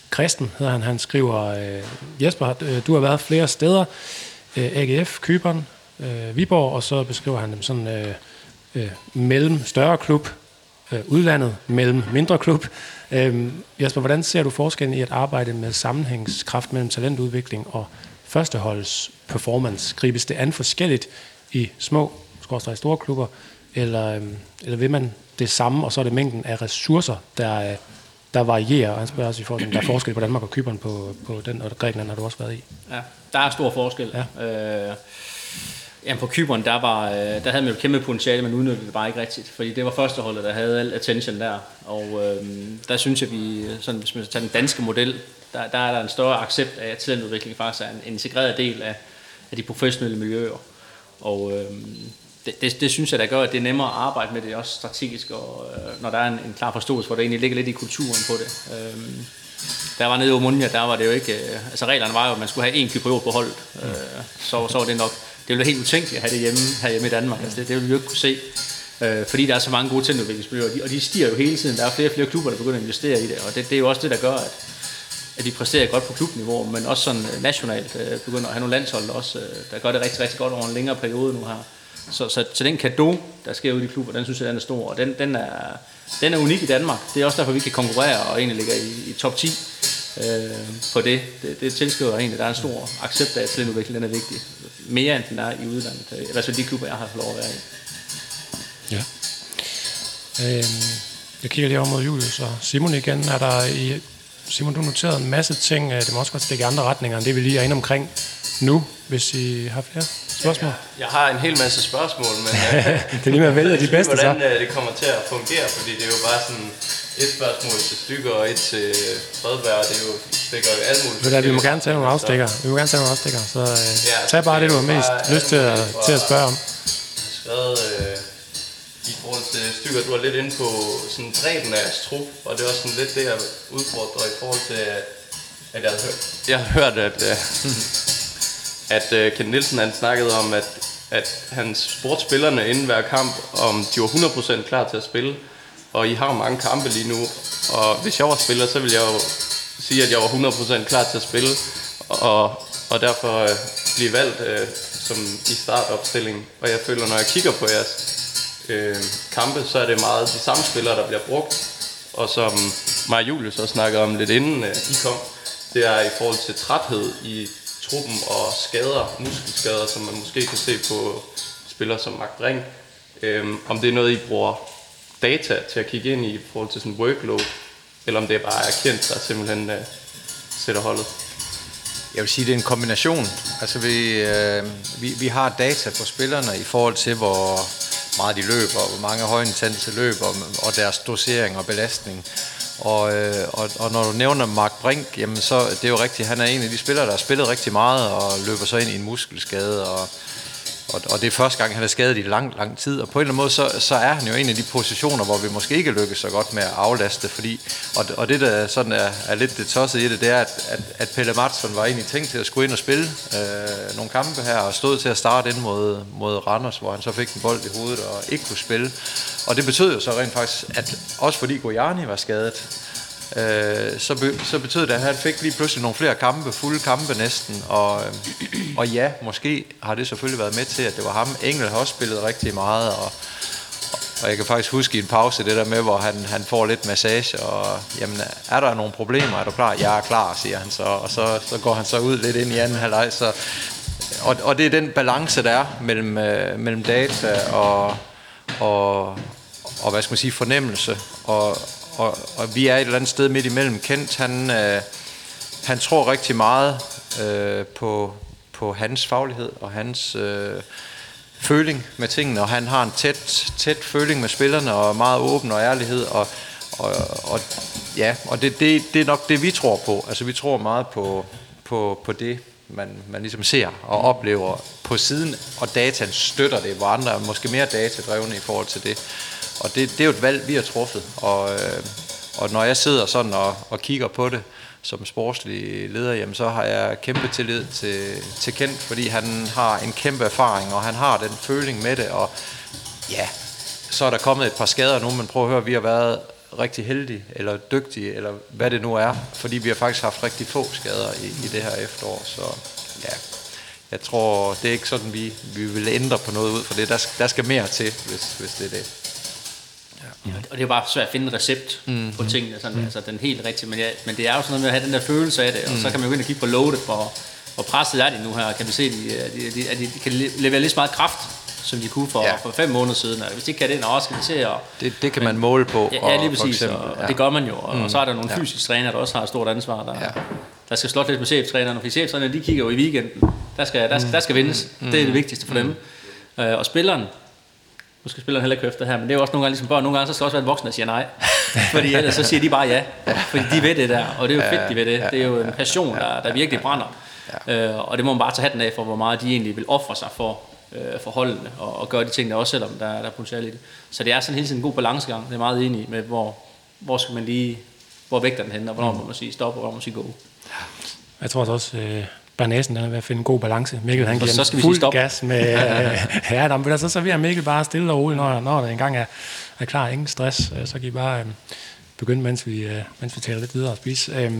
Kristen hedder han, han skriver, øh, Jesper, øh, du har været flere steder, øh, AGF, Kyberen, øh, Viborg, og så beskriver han dem sådan øh, øh, mellem større klub, øh, udlandet, mellem mindre klub. Øh, Jasper, hvordan ser du forskellen i at arbejde med sammenhængskraft mellem talentudvikling og førsteholds performance? Gribes det an forskelligt i små, skorstræk store klubber, eller, øh, eller vil man det samme, og så er det mængden af ressourcer, der, øh, der varierer, og han spørger også i forhold til, der er forskel på Danmark og Kyberen på, på den, og Grækenland har du også været i. Ja, der er stor forskel. Ja. Øh, Jamen på Kyberen, der, var, øh, der havde man jo kæmpe potentiale, men udnyttede det bare ikke rigtigt. Fordi det var førsteholdet, der havde al attention der. Og øh, der synes jeg, vi, sådan, hvis man tager den danske model, der, der er der en større accept af, at talentudvikling faktisk er en, integreret del af, af de professionelle miljøer. Og øh, det, det, det, synes jeg, der gør, at det er nemmere at arbejde med det også strategisk, og, øh, når der er en, en klar forståelse, hvor det egentlig ligger lidt i kulturen på det. Øh, der var nede i Omunia, der var det jo ikke... Øh, altså reglerne var jo, at man skulle have en kypriot på hold. Øh, så, så var det nok det ville være helt utænkeligt at have det hjemme, herhjemme i Danmark. Altså det, det ville vi jo ikke kunne se. Øh, fordi der er så mange gode talentudviklingsmiljøer, og de, og de stiger jo hele tiden. Der er flere og flere klubber, der begynder at investere i det, og det, det er jo også det, der gør, at, at de præsterer godt på klubniveau, men også sådan øh, nationalt øh, begynder at have nogle landshold også, øh, der gør det rigtig, rigtig godt over en længere periode nu her. Så, så, så den kado, der sker ude i klubber, den synes jeg, den er stor, og den, den, er, den er unik i Danmark. Det er også derfor, vi kan konkurrere og egentlig ligger i, i top 10 øh, på det. det. Det tilskriver egentlig, at der er en stor accept af, at talentudvikling den er vigtig. Mere end den er i udlandet. I hvert fald de klubber, jeg har fået lov at være i. Ja. Øhm, jeg kigger lige over mod Julius og Simon igen. Er der i, Simon, du noterede en masse ting. Øh, det må også godt stikke i andre retninger end det, vi lige er inde omkring nu, hvis I har flere spørgsmål. Jeg har en hel masse spørgsmål, men [LAUGHS] det er lige med at vælge de bedste, hvordan så. det kommer til at fungere, fordi det er jo bare sådan et spørgsmål til Stykker og et til Fredberg, det er jo stikker jo alt muligt. Det vi må gerne tage nogle afstikker. Vi må gerne tage nogle afstikker, så øh, ja, tag bare det, du har mest lyst til at, til at spørge om. Skrevet, øh, i forhold til Stykker, du er lidt inde på sådan bredden af trup, og det er også sådan lidt det, jeg udfordrer i forhold til, at jeg har hørt, jeg har hørt at, øh, [LAUGHS] at uh, Ken Nielsen han snakkede om, at, at han spurgte spillerne inden hver kamp, om de var 100% klar til at spille. Og I har mange kampe lige nu, og hvis jeg var spiller, så ville jeg jo sige, at jeg var 100% klar til at spille, og, og derfor øh, blive valgt øh, som i startopstilling. Og jeg føler, når jeg kigger på jeres øh, kampe, så er det meget de samme spillere, der bliver brugt. Og som Maja Julius også snakkede om lidt inden øh, I kom, det er i forhold til træthed i truppen og skader, muskelskader, som man måske kan se på spillere som Mark Brink. Øhm, om det er noget, I bruger data til at kigge ind i, i forhold til sådan workload, eller om det bare er kendt, der simpelthen uh, sætter holdet. Jeg vil sige, det er en kombination. Altså, vi, øh, vi, vi har data på spillerne i forhold til, hvor meget de løber, hvor mange højintense løber, og deres dosering og belastning. Og, øh, og, og når du nævner Mark Brink, jamen så det er jo rigtigt, han er en af de spillere, der har spillet rigtig meget og løber så ind i en muskelskade. Og, og, og det er første gang, han er skadet i lang, lang tid. Og på en eller anden måde, så, så er han jo en af de positioner, hvor vi måske ikke lykkes så godt med at aflaste. Fordi, og, og det, der sådan er, er lidt det tossede i det, det er, at, at, at Pelle Madsen var egentlig tænkt til at skulle ind og spille øh, nogle kampe her, og stod til at starte ind mod, mod Randers, hvor han så fik en bold i hovedet og ikke kunne spille. Og det betød jo så rent faktisk, at også fordi Gojani var skadet, øh, så, be, så betød det, at han fik lige pludselig nogle flere kampe, fulde kampe næsten. Og, øh, og ja, måske har det selvfølgelig været med til, at det var ham. Engel har også spillet rigtig meget, og, og jeg kan faktisk huske i en pause det der med, hvor han, han får lidt massage, og jamen, er der nogle problemer? Er du klar? Jeg er klar, siger han så. Og så, så går han så ud lidt ind i anden halvleg. Så, og, og det er den balance, der er mellem, øh, mellem data og, og, og hvad skal man sige, fornemmelse. Og, og, og vi er et eller andet sted midt imellem. Kent, han, øh, han tror rigtig meget øh, på, på hans faglighed og hans øh, føling med tingene, og han har en tæt, tæt føling med spillerne, og meget åben og ærlighed, og, og, og ja, og det, det, det er nok det, vi tror på. Altså, vi tror meget på, på, på det, man, man ligesom ser og oplever på siden, og dataen støtter det, hvor andre er måske mere datadrevne i forhold til det. Og det, det er jo et valg, vi har truffet, og, øh, og når jeg sidder sådan og, og kigger på det som sportslig leder, jamen, så har jeg kæmpe tillid til, til Kent, fordi han har en kæmpe erfaring, og han har den føling med det, og ja, så er der kommet et par skader nu, men prøv at høre, vi har været rigtig heldige, eller dygtige, eller hvad det nu er, fordi vi har faktisk haft rigtig få skader i, i det her efterår, så ja, jeg tror, det er ikke sådan, vi, vi vil ændre på noget ud for det. Der, der skal mere til, hvis, hvis det er det. Ja. Og det er bare svært at finde en recept mm. på tingene, sådan, mm. altså den helt rigtige, men, ja, men det er jo sådan noget med at have den der følelse af det, og mm. så kan man jo ind og kigge på loadet, hvor, hvor presset er de nu her, kan vi se, at de, de, de, de kan levere lige så meget kraft, som de kunne for, ja. for fem måneder siden. Og hvis de ikke kan det, også skal vi se. Og, det, det kan man måle på. Ja, ja lige præcis, eksempel, og, og det gør man jo. Og, mm. og så er der nogle fysiske træner, der også har et stort ansvar, der, ja. der skal slå lidt med cheftrænerne, for cheftrænerne, de kigger jo i weekenden. Der skal, der, skal, der skal vindes. Mm. Det er det vigtigste for mm. dem. Uh, og spilleren, nu skal spilleren heller ikke efter her, men det er jo også nogle gange ligesom børn, nogle gange så skal også være en voksen, der siger nej. [LAUGHS] Fordi ellers så siger de bare ja. Fordi de ved det der, og det er jo fedt, de ved det. Det er jo en passion, der, der virkelig brænder. Øh, og det må man bare tage hatten af for, hvor meget de egentlig vil ofre sig for, øh, for holdene, og, og gøre de ting der også, selvom der, der er potentiale i det. Så det er sådan hele tiden en god balancegang. Det er meget enig med, hvor, hvor skal man lige, hvor vægter den hen, og hvornår må man sige stop, og hvornår må man sige go. Jeg tror også, øh, Bernæsen er ved at finde en god balance. Mikkel han giver så skal vi fuld gas med øh, [LAUGHS] ja, der, så, så serverer Mikkel bare stille og roligt, når, når der engang er, er klar, ingen stress, øh, så kan I bare øh, begynde, mens vi, øh, mens vi taler lidt videre og spise. Øh,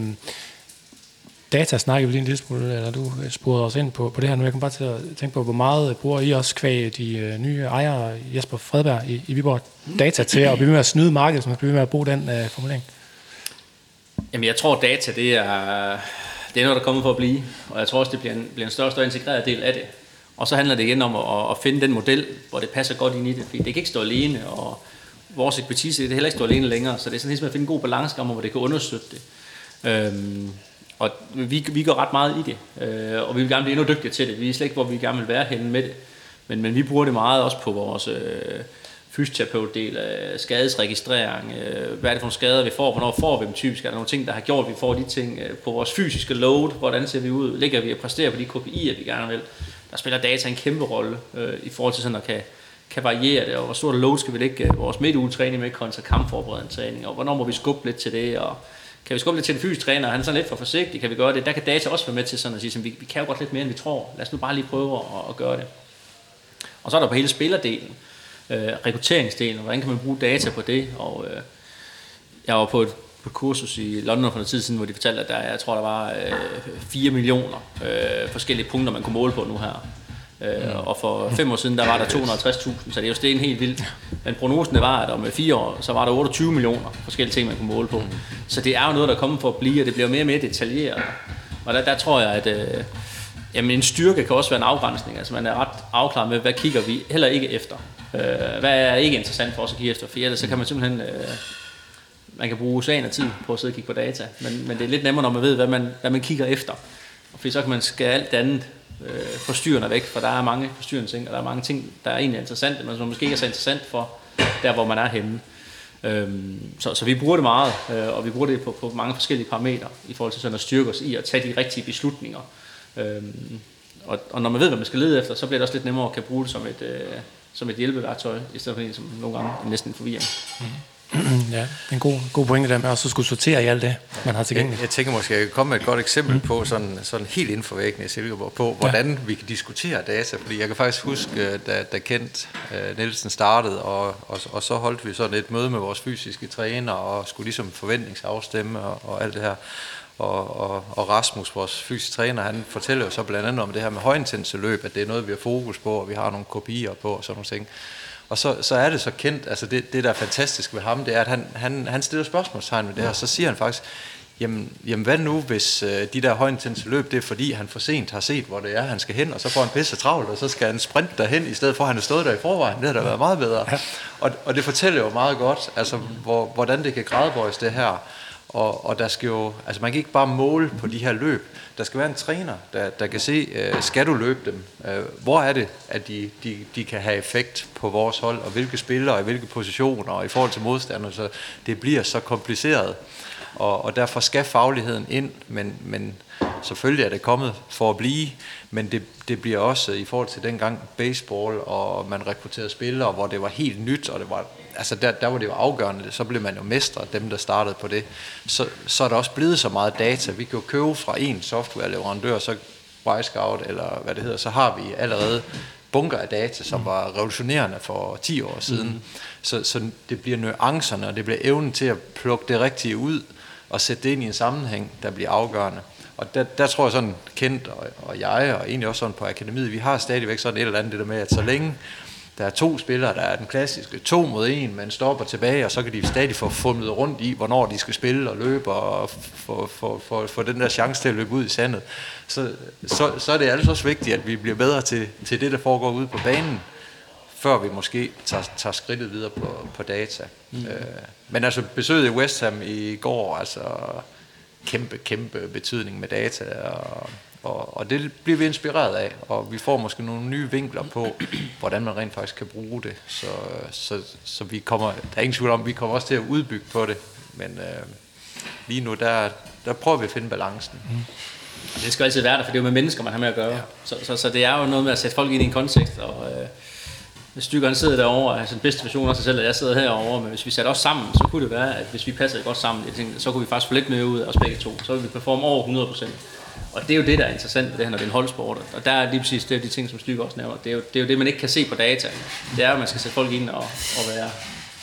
data snakker vi lige en lille smule, eller du spurgte os ind på, på det her nu. Jeg kan bare til at tænke på, hvor meget bruger I også kvæg de øh, nye ejere, Jesper Fredberg i, i Viborg, data til at blive med at snyde markedet, så man bliver med at bruge den øh, formulering? Jamen, jeg tror, data, det er, det er noget, der kommer for at blive. Og jeg tror også, det bliver en, bliver en større og større integreret del af det. Og så handler det igen om at, at finde den model, hvor det passer godt ind i det. Fordi det kan ikke stå alene, og vores ekspertise det kan heller ikke stå alene længere. Så det er sådan ligesom at finde en god balance om, hvor det kan understøtte det. Øhm, og vi, vi går ret meget i det, øh, og vi vil gerne blive endnu dygtigere til det. Vi er slet ikke, hvor vi gerne vil være henne med det. Men, men vi bruger det meget også på vores øh, fysioterapeutdel, øh, skadesregistrering, øh, hvad er det for nogle skader, vi får, hvornår får vi dem typisk, er der nogle ting, der har gjort, at vi får de ting øh, på vores fysiske load, hvordan ser vi ud, ligger vi og præsterer på de KPI'er, vi gerne vil. Der spiller data en kæmpe rolle øh, i forhold til sådan at kan, kan variere det, og hvor stort load skal vi lægge øh, vores midtugetræning med kontra kampforberedende træning, og hvornår må vi skubbe lidt til det, og kan vi skubbe lidt til en fysisk træner, han er sådan lidt for forsigtig, kan vi gøre det? Der kan data også være med til sådan at sige, at vi, vi kan jo godt lidt mere, end vi tror. Lad os nu bare lige prøve at, at gøre det. Og så er der på hele spillerdelen, øh, rekrutteringsdelen, hvordan kan man bruge data på det, og øh, jeg var på et, på et kursus i London for noget tid siden, hvor de fortalte, at der, jeg tror, der var øh, 4 millioner øh, forskellige punkter, man kunne måle på nu her. Øh, mm. Og for fem år siden, der var der 250.000, så det er jo sten helt vildt. Men prognosen var, at om fire år, så var der 28 millioner forskellige ting, man kunne måle på. Mm. Så det er jo noget, der kommer for at blive, og det bliver mere og mere detaljeret. Og der, der tror jeg, at øh, jamen en styrke kan også være en afgrænsning. Altså man er ret afklaret med, hvad kigger vi heller ikke efter. Øh, hvad er ikke interessant for os at kigge efter, for ellers så kan man simpelthen... Øh, man kan bruge sagen af tid på at sidde og kigge på data, men, men det er lidt nemmere, når man ved, hvad man, hvad man kigger efter. Fordi så kan man skære alt det andet øh, forstyrrende væk, for der er mange forstyrrende ting, og der er mange ting, der er egentlig interessante, men som måske ikke er så interessant for der, hvor man er henne. Øhm, så, så vi bruger det meget, øh, og vi bruger det på, på mange forskellige parametre, i forhold til sådan at styrke os i at tage de rigtige beslutninger. Øhm, og, og når man ved, hvad man skal lede efter, så bliver det også lidt nemmere at kan bruge det som et, øh, som et hjælpeværktøj, i stedet for en, som nogle gange er næsten en forvirring. Mm. ja, en god, god pointe der med at så skulle sortere i alt det, man har tilgængeligt. Jeg, jeg tænker måske, at jeg kan komme med et godt eksempel mm. på, sådan, sådan helt inden for væggen i Silkeborg, på hvordan ja. vi kan diskutere data. Fordi jeg kan faktisk huske, da, da Kent uh, Nielsen startede, og, og, og så holdt vi sådan et møde med vores fysiske træner, og skulle ligesom forventningsafstemme og, og alt det her. Og, og, og Rasmus, vores fysiske træner, han fortæller jo så blandt andet om det her med højintense løb, at det er noget, vi har fokus på, og vi har nogle kopier på og sådan nogle ting. Og så, så er det så kendt, altså det, det der er fantastisk ved ham, det er, at han, han, han stiller spørgsmålstegn ved det her, og så siger han faktisk, jamen, jamen hvad nu, hvis øh, de der højintense løb, det er fordi, han for sent har set, hvor det er, han skal hen, og så får han pisse travlt, og så skal han sprinte derhen, i stedet for, at han er stået der i forvejen. Det har da været meget bedre. Ja. Og, og det fortæller jo meget godt, altså, hvor, hvordan det kan gradbøjes det her. Og, og der skal jo, altså man kan ikke bare måle på de her løb. Der skal være en træner, der, der kan se, øh, skal du løbe dem? Øh, hvor er det, at de, de, de kan have effekt på vores hold, og hvilke spillere, og i hvilke positioner, og i forhold til modstanderne. så det bliver så kompliceret. Og, og derfor skal fagligheden ind, men, men selvfølgelig er det kommet for at blive, men det, det bliver også i forhold til dengang baseball, og man rekrutterede spillere, hvor det var helt nyt, og det var altså der, der var det jo afgørende, så blev man jo mestre, dem der startede på det. Så, så er der også blevet så meget data. Vi kan jo købe fra en softwareleverandør, så Wisecout, eller hvad det hedder, så har vi allerede bunker af data, som var revolutionerende for 10 år siden. Mm. Så, så det bliver nuancerne, og det bliver evnen til at plukke det rigtige ud, og sætte det ind i en sammenhæng, der bliver afgørende. Og der, der tror jeg sådan, Kent og, og jeg, og egentlig også sådan på akademiet, vi har stadigvæk sådan et eller andet det der med, at så længe der er to spillere, der er den klassiske to mod en, man stopper tilbage, og så kan de stadig få fumlet rundt i, hvornår de skal spille og løbe, og få, få, få, få den der chance til at løbe ud i sandet. Så, så, så er det altså også vigtigt, at vi bliver bedre til, til det, der foregår ude på banen, før vi måske tager, tager skridtet videre på, på data. Mm. Øh, men altså besøget i West Ham i går, altså kæmpe, kæmpe betydning med data, og og, og det bliver vi inspireret af, og vi får måske nogle nye vinkler på, [CLEARS THROAT] hvordan man rent faktisk kan bruge det. Så, så, så vi kommer, der er ingen tvivl om, vi kommer også til at udbygge på det, men øh, lige nu, der, der prøver vi at finde balancen. Mm. Det skal altid være der, for det er jo med mennesker, man har med at gøre. Ja. Så, så, så det er jo noget med at sætte folk ind i en kontekst, og øh, hvis stykkerne sidder derovre, altså den bedste version af sig selv, at jeg sidder herovre, men hvis vi sætter os sammen, så kunne det være, at hvis vi passede godt sammen, jeg tænkte, så kunne vi faktisk få lidt mere ud af os begge to. Så ville vi performe over 100%. Og det er jo det, der er interessant ved det her, når det er en holdsport. Og der er lige præcis det, de ting, som Stykke også nævner. Det er, jo, det er jo det, man ikke kan se på data. Det er at man skal sætte folk ind og, og være,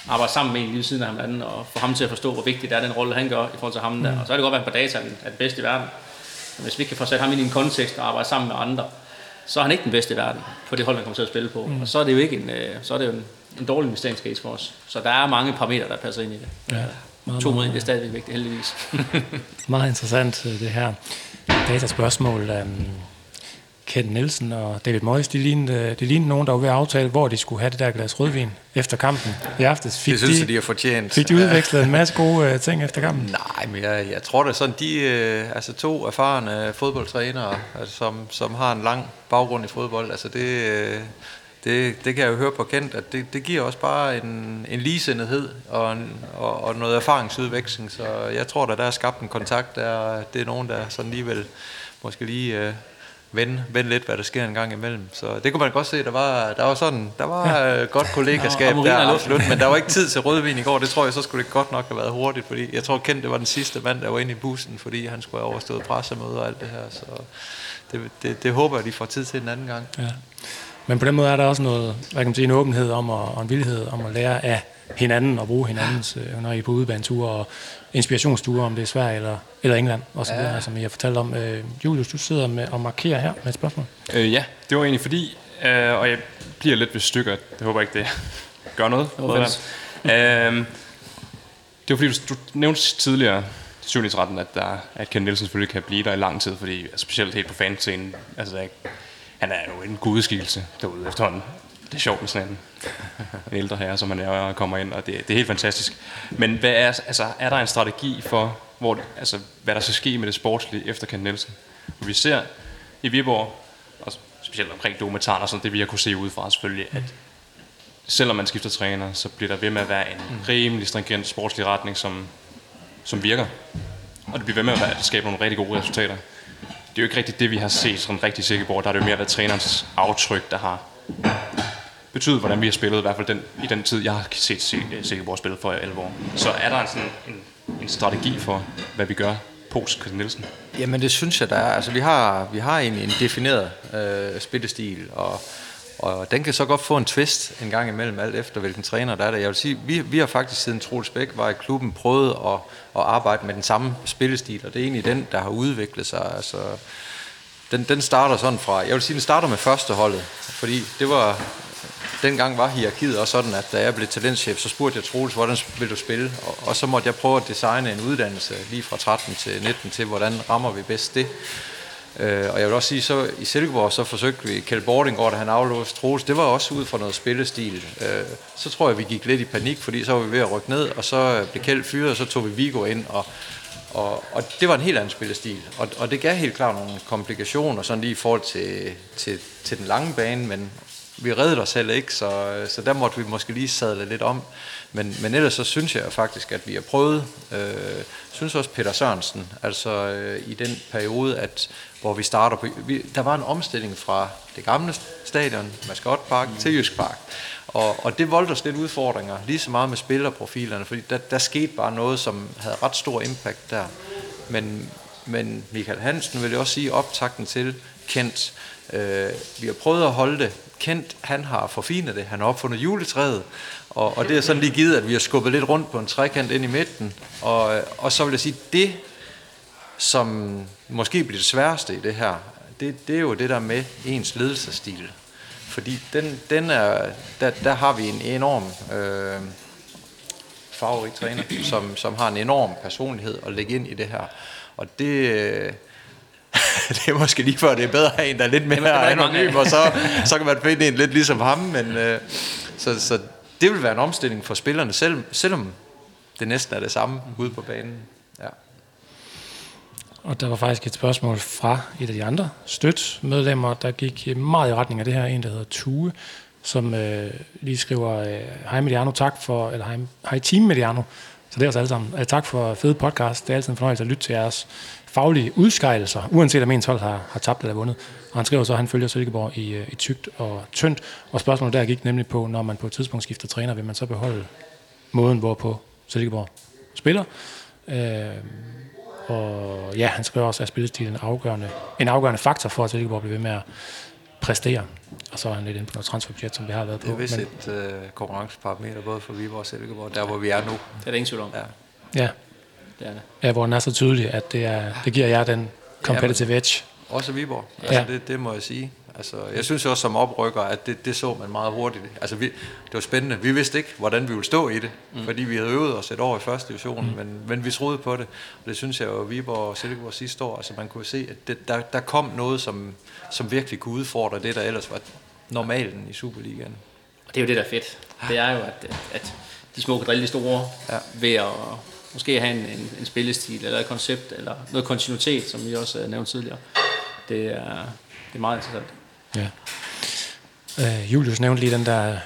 arbejde sammen med en lige siden af hinanden, og få ham til at forstå, hvor vigtigt det er, den rolle, han gør i forhold til ham der. Og så er det godt, at han på data er den bedste i verden. Men hvis vi ikke kan få sat ham ind i en kontekst og arbejde sammen med andre, så er han ikke den bedste i verden på det hold, han kommer til at spille på. Mm. Og så er det jo ikke en, øh, så er det jo en, en dårlig investeringscase for os. Så der er mange parametre, der passer ind i det. Ja. Meget, To mod en, det er stadigvæk vigtigt, heldigvis. [LAUGHS] meget interessant, øh, det her dataspørgsmål. Um, Ken Nielsen og David Moyes, de lignede, de lignede nogen, der var ved at aftale, hvor de skulle have det der glas rødvin efter kampen i aftes. Fik Det synes de, jeg, de har fortjent. fik de udvekslet en masse gode uh, ting efter kampen? Nej, men jeg, jeg tror er sådan, de øh, altså to erfarne fodboldtrænere, altså, som, som har en lang baggrund i fodbold, altså det, øh, det, det kan jeg jo høre på kendt, at det, det giver også bare en, en ligesindighed og, en, og, og noget erfaringsudveksling, så jeg tror, at der er skabt en kontakt, der, det er nogen, der sådan lige vil måske lige øh, vende, vende lidt, hvad der sker en gang imellem. Så det kunne man godt se, der var, der var sådan, der var ja. godt kollegaskab og der, absolut, men der var ikke tid til rødvin i går, det tror jeg, så skulle det godt nok have været hurtigt, fordi jeg tror kendt, det var den sidste mand, der var inde i bussen, fordi han skulle have overstået pressemøder og alt det her, så det, det, det håber jeg, de får tid til en anden gang. Ja. Men på den måde er der også noget, hvad kan man sige, en åbenhed om og, og en villighed om at lære af hinanden og bruge hinandens, øh, når I er på udebaneture og inspirationsture, om det er Sverige eller, eller England, og så videre, som I har fortalt om. Øh, Julius, du sidder med og markerer her med et spørgsmål. Øh, ja, det var egentlig fordi, øh, og jeg bliver lidt ved stykker, det håber ikke, det [LAUGHS] gør noget. det, øh, det var fordi, du, du nævnte tidligere, 7. 13, at, der, at Ken Nielsen selvfølgelig kan blive der i lang tid, fordi altså, specielt helt på fanscenen, altså, der er ikke, han er jo en gudskikkelse derude efterhånden. Det er sjovt med sådan en, en ældre herre, som han er, og kommer ind, og det, det er helt fantastisk. Men hvad er, altså, er der en strategi for, hvor, altså, hvad der skal ske med det sportslige efter Ken Nielsen? Og vi ser i Viborg, og specielt omkring dokumentaren og sådan, det vi har kunne se udefra selvfølgelig, at selvom man skifter træner, så bliver der ved med at være en rimelig stringent sportslig retning, som, som virker. Og det bliver ved med at, være, at skabe nogle rigtig gode resultater. Det er jo ikke rigtigt det, vi har set sådan rigtig Silkeborg. Der har det jo mere været trænerens aftryk, der har betydet, hvordan vi har spillet, i hvert fald den, i den tid, jeg har set Silkeborg øh, spille for 11 år. Så er der altså en, sådan en, en strategi for, hvad vi gør post Christian Nielsen? Jamen det synes jeg, der er. Altså vi har, vi har en, en defineret øh, spillestil, og, og den kan så godt få en twist en gang imellem, alt efter hvilken træner der er der. Jeg vil sige, vi, vi har faktisk siden Troels Bæk var i klubben prøvet at, at arbejde med den samme spillestil, og det er egentlig den, der har udviklet sig. Altså, den, den starter sådan fra, jeg vil sige, den starter med førsteholdet, fordi det var, dengang var hierarkiet også sådan, at da jeg blev talentchef, så spurgte jeg Troels, hvordan vil du spille? Og, og så måtte jeg prøve at designe en uddannelse lige fra 13 til 19 til, hvordan rammer vi bedst det. Øh, og jeg vil også sige, så i Silkeborg, så forsøgte vi, Kjeld Bordingård, da han aflåste Troels, det var også ud fra noget spillestil. Øh, så tror jeg, vi gik lidt i panik, fordi så var vi ved at rykke ned, og så øh, blev Kjeld fyret, og så tog vi Vigo ind, og, og, og det var en helt anden spillestil. Og, og det gav helt klart nogle komplikationer, sådan lige i forhold til, til, til den lange bane, men vi reddede os heller ikke, så, øh, så der måtte vi måske lige sadle lidt om. Men, men ellers så synes jeg faktisk, at vi har prøvet, øh, synes også Peter Sørensen, altså øh, i den periode, at hvor vi starter på, vi, der var en omstilling fra det gamle stadion, Mascotpark, mm. til Jysk Park. Og, og det voldte os lidt udfordringer, lige så meget med spillerprofilerne, fordi der, der skete bare noget, som havde ret stor impact der. Men, men Michael Hansen vil jeg også sige optakten til Kent. Øh, vi har prøvet at holde det. Kent, han har forfinet det. Han har opfundet juletræet. Og, og det er sådan lige givet, at vi har skubbet lidt rundt på en trekant ind i midten. Og, og så vil jeg sige, det, som måske bliver det sværeste i det her, det, det er jo det der med ens ledelsesstil. Fordi den, den er, der, der har vi en enorm øh, farverig træner, som, som har en enorm personlighed at lægge ind i det her. Og det, øh, [LAUGHS] det er måske lige før, det er bedre at have en, der er lidt mere Jamen, anonym, og så, så kan man finde en lidt ligesom ham. Men, øh, så, så det vil være en omstilling for spillerne, selv, selvom det næsten er det samme ude på banen. Ja. Og der var faktisk et spørgsmål fra et af de andre støtmedlemmer, der gik meget i retning af det her. En, der hedder Tue, som øh, lige skriver, øh, hej Mediano, tak for, eller hej, hej Team Mediano, så det er os alle sammen. Øh, tak for fed podcast. Det er altid en fornøjelse at lytte til jeres faglige udskejelser, uanset om ens hold har, har tabt eller vundet. Og han skriver så, at han følger Silkeborg i, øh, i tygt og tyndt. Og spørgsmålet der gik nemlig på, når man på et tidspunkt skifter træner, vil man så beholde måden, hvorpå Silkeborg spiller. Øh, og ja, han skriver også, at spillestilen er afgørende, en afgørende faktor for, at Silkeborg bliver ved med at præstere. Og så er han lidt inde på noget transferbudget, som vi har været på. Det er vist Men, et øh, konkurrenceparameter, både for Viborg og Silkeborg, der hvor vi er nu. Det er der ingen tvivl om. Ja. ja, Det er det. ja, hvor den er så tydelig, at det, er, det giver jer den competitive edge. Også Viborg. Altså Ja. det, det må jeg sige. Altså, jeg synes også som oprykker, at det, det så man meget hurtigt. Altså, vi, det var spændende. Vi vidste ikke, hvordan vi ville stå i det, mm. fordi vi havde øvet os et år i første division, mm. men, men vi troede på det. Og det synes jeg jo, Viborg og Silkeborg sidste år, altså man kunne se, at det, der, der kom noget, som, som virkelig kunne udfordre det, der ellers var normalen i Superligaen. Og det er jo det, der er fedt. Det er jo, at, at de små kan drille de store ja. ved at måske have en, en, en spillestil, eller et koncept, eller noget kontinuitet, som vi også nævnte tidligere. Det er, det er meget interessant. Ja. Uh, Julius nævnte lige den der,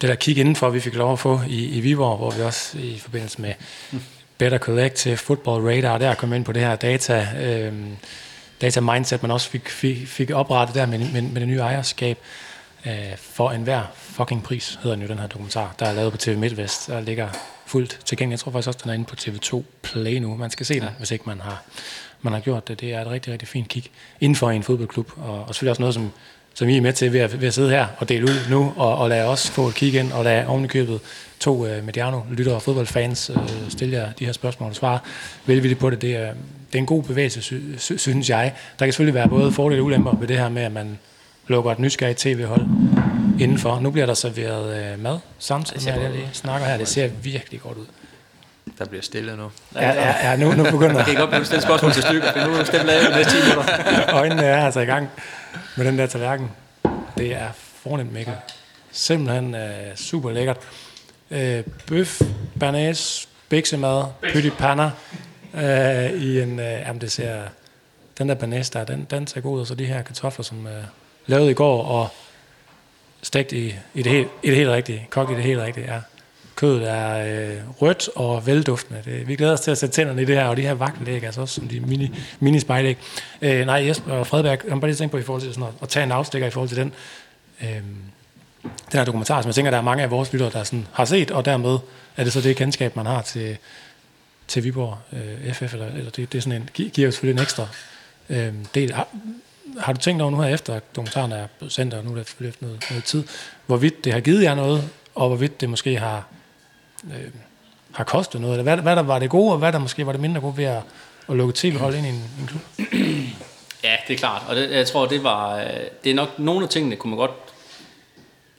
det der kig indenfor, vi fik lov at få i, i Viborg, hvor vi også i forbindelse med Better Collective, Football Radar, der kom ind på det her data, øh, data mindset, man også fik, fik, fik oprettet der med, med, med det nye ejerskab øh, for enhver fucking pris, hedder jo den her dokumentar, der er lavet på TV MidtVest, der ligger fuldt tilgængelig. Jeg tror faktisk også, den er inde på TV2 Play nu. Man skal se den, ja. hvis ikke man har, man har gjort det. Det er et rigtig, rigtig fint kig inden for en fodboldklub, og, og selvfølgelig også noget, som, som I er med til ved at, ved at sidde her og dele ud nu, og, og lade os få et kig ind, og lade ovenikøbet to uh, Mediano-lyttere og fodboldfans uh, stille jer de her spørgsmål og svare velvilligt på det. Det er, det er en god bevægelse, sy, sy, synes jeg. Der kan selvfølgelig være både fordele og ulemper ved det her med, at man lukker et nysgerrigt tv-hold indenfor. Nu bliver der serveret uh, mad samtidig med, at jeg snakker her. Det ser virkelig godt ud. Der bliver stille nu. Ja, ja, ja nu, nu begynder Jeg kan godt blive stille spørgsmål til stykker, for nu er stemt lavet de næste 10 minutter. [LAUGHS] Øjnene er altså i gang med den der tallerken. Det er fornemt Mikkel. Simpelthen uh, super lækkert. Uh, bøf, banæs, biksemad, pytti panna uh, i en... Uh, jamen det ser... Den der banæs der, den, den ser god ud, og så de her kartofler, som uh, lavet i går, og stegt i, i, det helt, i det helt rigtige, kogt i det helt rigtige, ja. Kødet er øh, rødt og velduftende. Det, vi glæder os til at sætte tænderne i det her, og de her vagtelæg, altså også som de mini, mini spejlæg. Øh, nej, Jesper og Fredberg, jeg må bare lige tænke på i forhold til sådan noget, at tage en afstikker i forhold til den, øh, den her dokumentar, som jeg tænker, der er mange af vores lyttere, der sådan har set, og dermed er det så det kendskab, man har til, til Viborg øh, FF, eller, eller det, det er sådan en, giver jo selvfølgelig en ekstra øh, del. Har, har du tænkt over nu her efter, at dokumentaren er sendt, og nu er det selvfølgelig efter noget, noget tid, hvorvidt det har givet jer noget, og hvorvidt det måske har øh, har kostet noget, eller hvad, hvad der var det gode, og hvad der måske var det mindre gode ved at, at lukke til hold ind i en, en klub? [CLEARS THROAT] Ja, det er klart, og det, jeg tror, det var, det er nok nogle af tingene, kunne man godt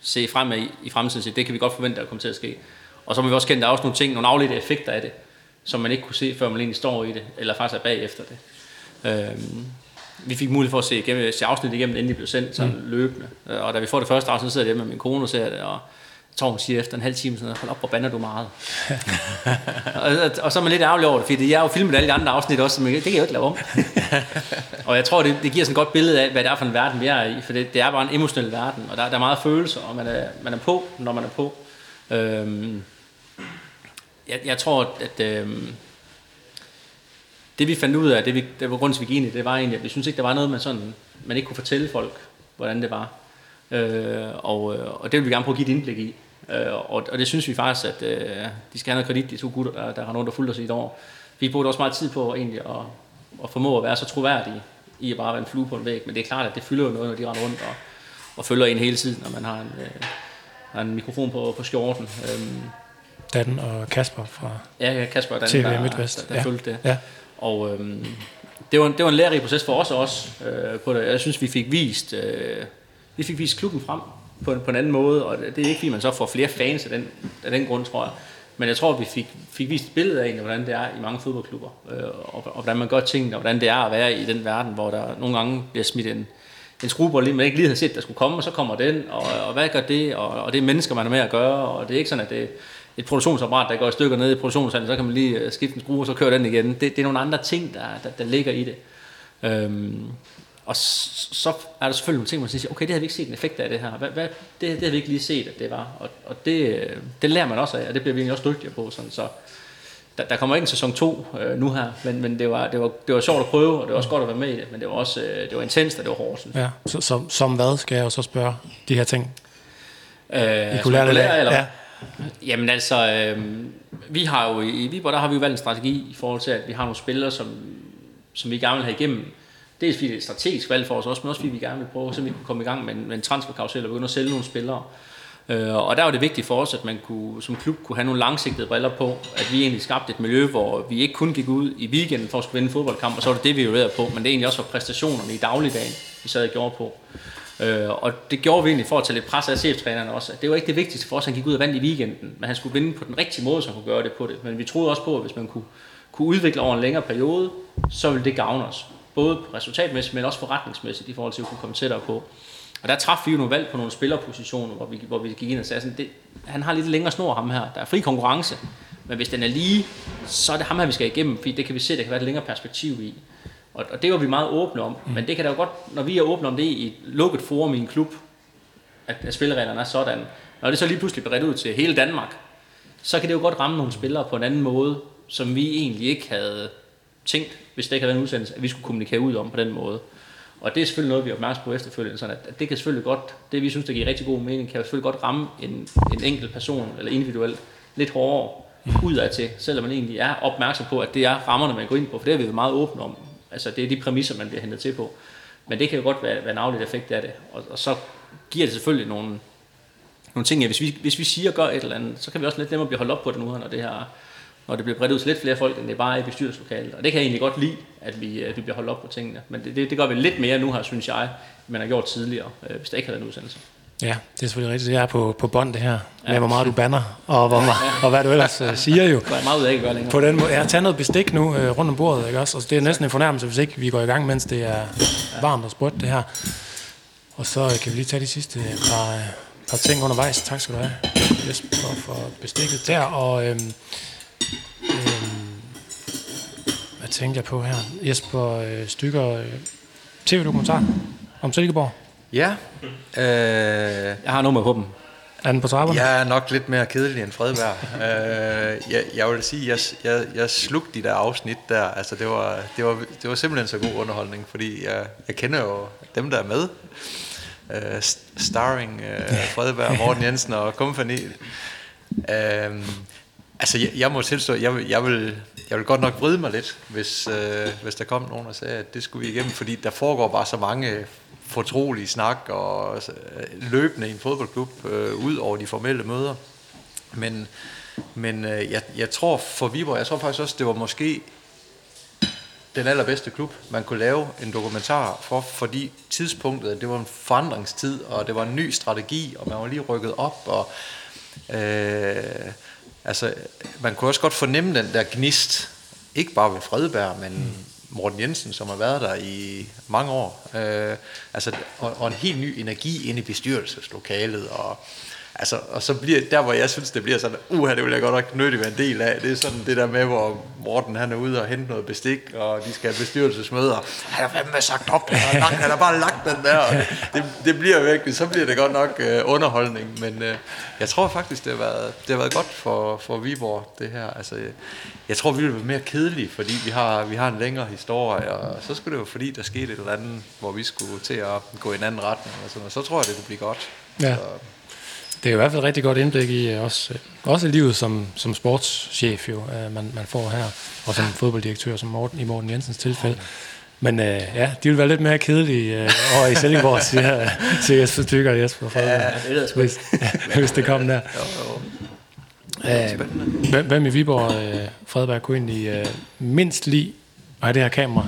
se frem i, i fremtiden, det kan vi godt forvente at komme til at ske. Og så må vi også kende, der er også nogle ting, nogle afledte effekter af det, som man ikke kunne se, før man egentlig står i det, eller faktisk er bagefter det. Øhm, vi fik mulighed for at se, igennem, se afsnit igennem, inden det blev sendt sådan mm. løbende. Og da vi får det første afsnit, så sidder jeg med min kone og ser det, og hun siger efter en halv time, sådan, hold op, hvor bander du meget. [LAUGHS] og, og, så er man lidt ærgerlig over det, fordi jeg har jo filmet alle de andre afsnit også, men det kan jeg jo ikke lave om. [LAUGHS] og jeg tror, det, det giver sådan et godt billede af, hvad det er for en verden, vi er i, for det, det er bare en emotionel verden, og der, der er meget følelser, og man er, man er på, når man er på. Øhm, jeg, jeg tror, at øhm, det vi fandt ud af, det, vi, det var grunden til, vi gik ind i det, var egentlig, at vi synes ikke, der var noget, man, sådan, man ikke kunne fortælle folk, hvordan det var. Øh, og, og det vil vi gerne prøve at give et indblik i. Øh, og, og det synes vi faktisk, at øh, de skal have noget kredit, de to gutter, der, der har nogen, der fulgt os i et år. Vi brugte også meget tid på egentlig at, at formå at være så troværdige i at bare være en flue på en væg, men det er klart, at det fylder jo noget, når de render rundt og, og følger en hele tiden, når man har en, øh, har en mikrofon på, på skjorten. Øhm, Dan og Kasper fra ja, ja, Kasper og Dan, TV der, Midtvest. der, der ja. følte det. Ja. Og øhm, det, var, det var en lærerig proces for os også. Øh, på det. Jeg synes, vi fik vist, øh, vi fik vist klubben frem på en, på en anden måde, og det er ikke fordi, man så får flere fans af den, af den grund, tror jeg. Men jeg tror, vi fik, fik vist et billede af, hvordan det er i mange fodboldklubber, øh, og, og hvordan man gør tingene, og hvordan det er at være i den verden, hvor der nogle gange bliver smidt en, en skruebold, man ikke lige havde set, der skulle komme, og så kommer den, og, og hvad gør det, og, og det er mennesker, man er med at gøre, og det er ikke sådan, at det er et produktionsapparat, der går i stykker ned i produktionshallen, så kan man lige øh, skifte en skrue, og så kører den igen. Det, det er nogle andre ting, der, der, der ligger i det. Øhm, og så er der selvfølgelig nogle ting, man siger, okay, det har vi ikke set en effekt af det her. Hvad, hvad, det, det har vi ikke lige set, at det var. Og, og det, det lærer man også af, og det bliver vi også dygtigere på. Sådan, så der, der kommer ikke en sæson 2 øh, nu her, men, men det, var, det, var, det var sjovt at prøve, og det var også godt at være med i det, men det var også øh, det var intenst, og det var hårdt. Synes. Ja, så, som, som hvad skal jeg jo så spørge de her ting? Øh, I kunne lære det lære, eller? Ja. Jamen altså, øh, vi har jo i Viborg, der har vi jo valgt en strategi i forhold til, at vi har nogle spillere, som, som vi gerne vil have igennem. Dels fordi det er et strategisk valg for os også, men også fordi vi gerne vil prøve, så vi kunne komme i gang med en, med en transferkarusel og begynde at sælge nogle spillere. Øh, og der var det vigtigt for os, at man kunne, som klub kunne have nogle langsigtede briller på, at vi egentlig skabte et miljø, hvor vi ikke kun gik ud i weekenden for at skulle vinde en fodboldkamp, og så var det det, vi øvrede på, men det egentlig også var præstationerne i dagligdagen, vi sad og gjorde på. Øh, og det gjorde vi egentlig for at tage lidt pres af cheftræneren også. At det var ikke det vigtigste for os, at han gik ud og vandt i weekenden, men han skulle vinde på den rigtige måde, så han kunne gøre det på det. Men vi troede også på, at hvis man kunne, kunne udvikle over en længere periode, så ville det gavne os. Både resultatmæssigt, men også forretningsmæssigt i forhold til at kunne komme tættere på. Og der træffede vi jo nogle valg på nogle spillerpositioner, hvor vi, hvor vi gik ind og sagde sådan, det, han har lidt længere snor ham her. Der er fri konkurrence, men hvis den er lige, så er det ham her, vi skal igennem, fordi det kan vi se, der kan være et længere perspektiv i. Og, og det var vi meget åbne om. Mm. Men det kan da jo godt, når vi er åbne om det i et lukket forum i en klub, at, at spillereglerne er sådan. Når det så lige pludselig bliver ud til hele Danmark, så kan det jo godt ramme nogle spillere på en anden måde, som vi egentlig ikke havde tænkt, hvis det ikke havde været en udsendelse, at vi skulle kommunikere ud om på den måde. Og det er selvfølgelig noget, vi er opmærksom på efterfølgende, sådan at, det kan selvfølgelig godt, det vi synes, der giver rigtig god mening, kan selvfølgelig godt ramme en, en enkelt person, eller individuelt, lidt hårdere ud af til, selvom man egentlig er opmærksom på, at det er rammerne, man går ind på, for det er vi meget åbne om. Altså det er de præmisser, man bliver hentet til på. Men det kan jo godt være, være en afledt effekt af det. Og, og så giver det selvfølgelig nogle, nogle ting. Ja, hvis, vi, hvis vi siger gør et eller andet, så kan vi også lidt nemmere blive holdt op på det nu, når det her når det bliver bredt ud til lidt flere folk, end det bare er i bestyrelseslokalet. Og det kan jeg egentlig godt lide, at vi, at vi bliver holdt op på tingene. Men det, det, det gør vi lidt mere nu her, synes jeg, end man har gjort tidligere, øh, hvis der ikke havde været en udsendelse. Ja, det er selvfølgelig rigtigt. Det er på, på bånd det her, med ja. hvor meget du banner, og, hvor, ja. og hvad du ellers uh, siger jo. Det er meget af ikke længere. På den måde. Jeg har taget noget bestik nu uh, rundt om bordet, ikke også? Og det er næsten en fornærmelse, hvis ikke vi går i gang, mens det er varmt og sprødt det her. Og så uh, kan vi lige tage de sidste par, par ting undervejs. Tak skal du have, Jesper, for bestikket der. Og øhm, øhm, hvad tænkte jeg på her? Jesper øh, Stykker øh, tv-dokumentar om Silkeborg. Ja. Øh, jeg har nummer på dem. Er den på trapperne? Jeg er nok lidt mere kedelig end Fredberg. [LAUGHS] øh, jeg, jeg vil sige, jeg, jeg, jeg slugte de der afsnit der. Altså, det var, det, var, det var simpelthen så god underholdning, fordi jeg, jeg kender jo dem, der er med. Uh, starring uh, Fredberg, Morten [LAUGHS] Jensen og company. Uh, altså, jeg, jeg må tilstå, jeg, jeg, vil, jeg vil godt nok vride mig lidt, hvis, øh, hvis der kom nogen og sagde, at det skulle vi igennem, fordi der foregår bare så mange fortrolige snak og altså, øh, løbende i en fodboldklub øh, ud over de formelle møder. Men, men øh, jeg, jeg tror for Viborg, jeg tror faktisk også, det var måske den allerbedste klub, man kunne lave en dokumentar for, fordi tidspunktet, det var en forandringstid, og det var en ny strategi, og man var lige rykket op, og øh, altså, man kunne også godt fornemme den der gnist, ikke bare ved Fredberg, men mm Morten Jensen, som har været der i mange år. Øh, altså, og, og en helt ny energi inde i bestyrelseslokalet, og Altså, og så bliver der, hvor jeg synes, det bliver sådan, uha, det vil jeg godt nok nødt være en del af. Det er sådan det der med, hvor Morten han er ude og hente noget bestik, og de skal have bestyrelsesmøder. Han har fandme sagt op, han har, han har bare lagt den der. Og det, det, bliver virkelig, så bliver det godt nok øh, underholdning. Men øh, jeg tror faktisk, det har været, det har været godt for, for Viborg, det her. Altså, jeg tror, vi vil være mere kedelige, fordi vi har, vi har en længere historie, og så skulle det jo fordi, der skete et eller andet, hvor vi skulle til at gå i en anden retning. Og, sådan, og så tror jeg, det kunne blive godt. Ja. Så, det er i hvert fald et rigtig godt indblik i øh, også, øh, også livet som, som sportschef, jo, øh, man, man får her, og som fodbolddirektør, som Morten, i Morten Jensens tilfælde. Men øh, ja, de vil være lidt mere kedelige øh, over i Sellingborg, siger, siger Jesper Stykker og Jesper Fredberg, ja, det hvis, [LAUGHS] hvis det kom der. Øh, hvem, hvem i Viborg, øh, Fredberg, kunne egentlig øh, mindst lige at have det her kamera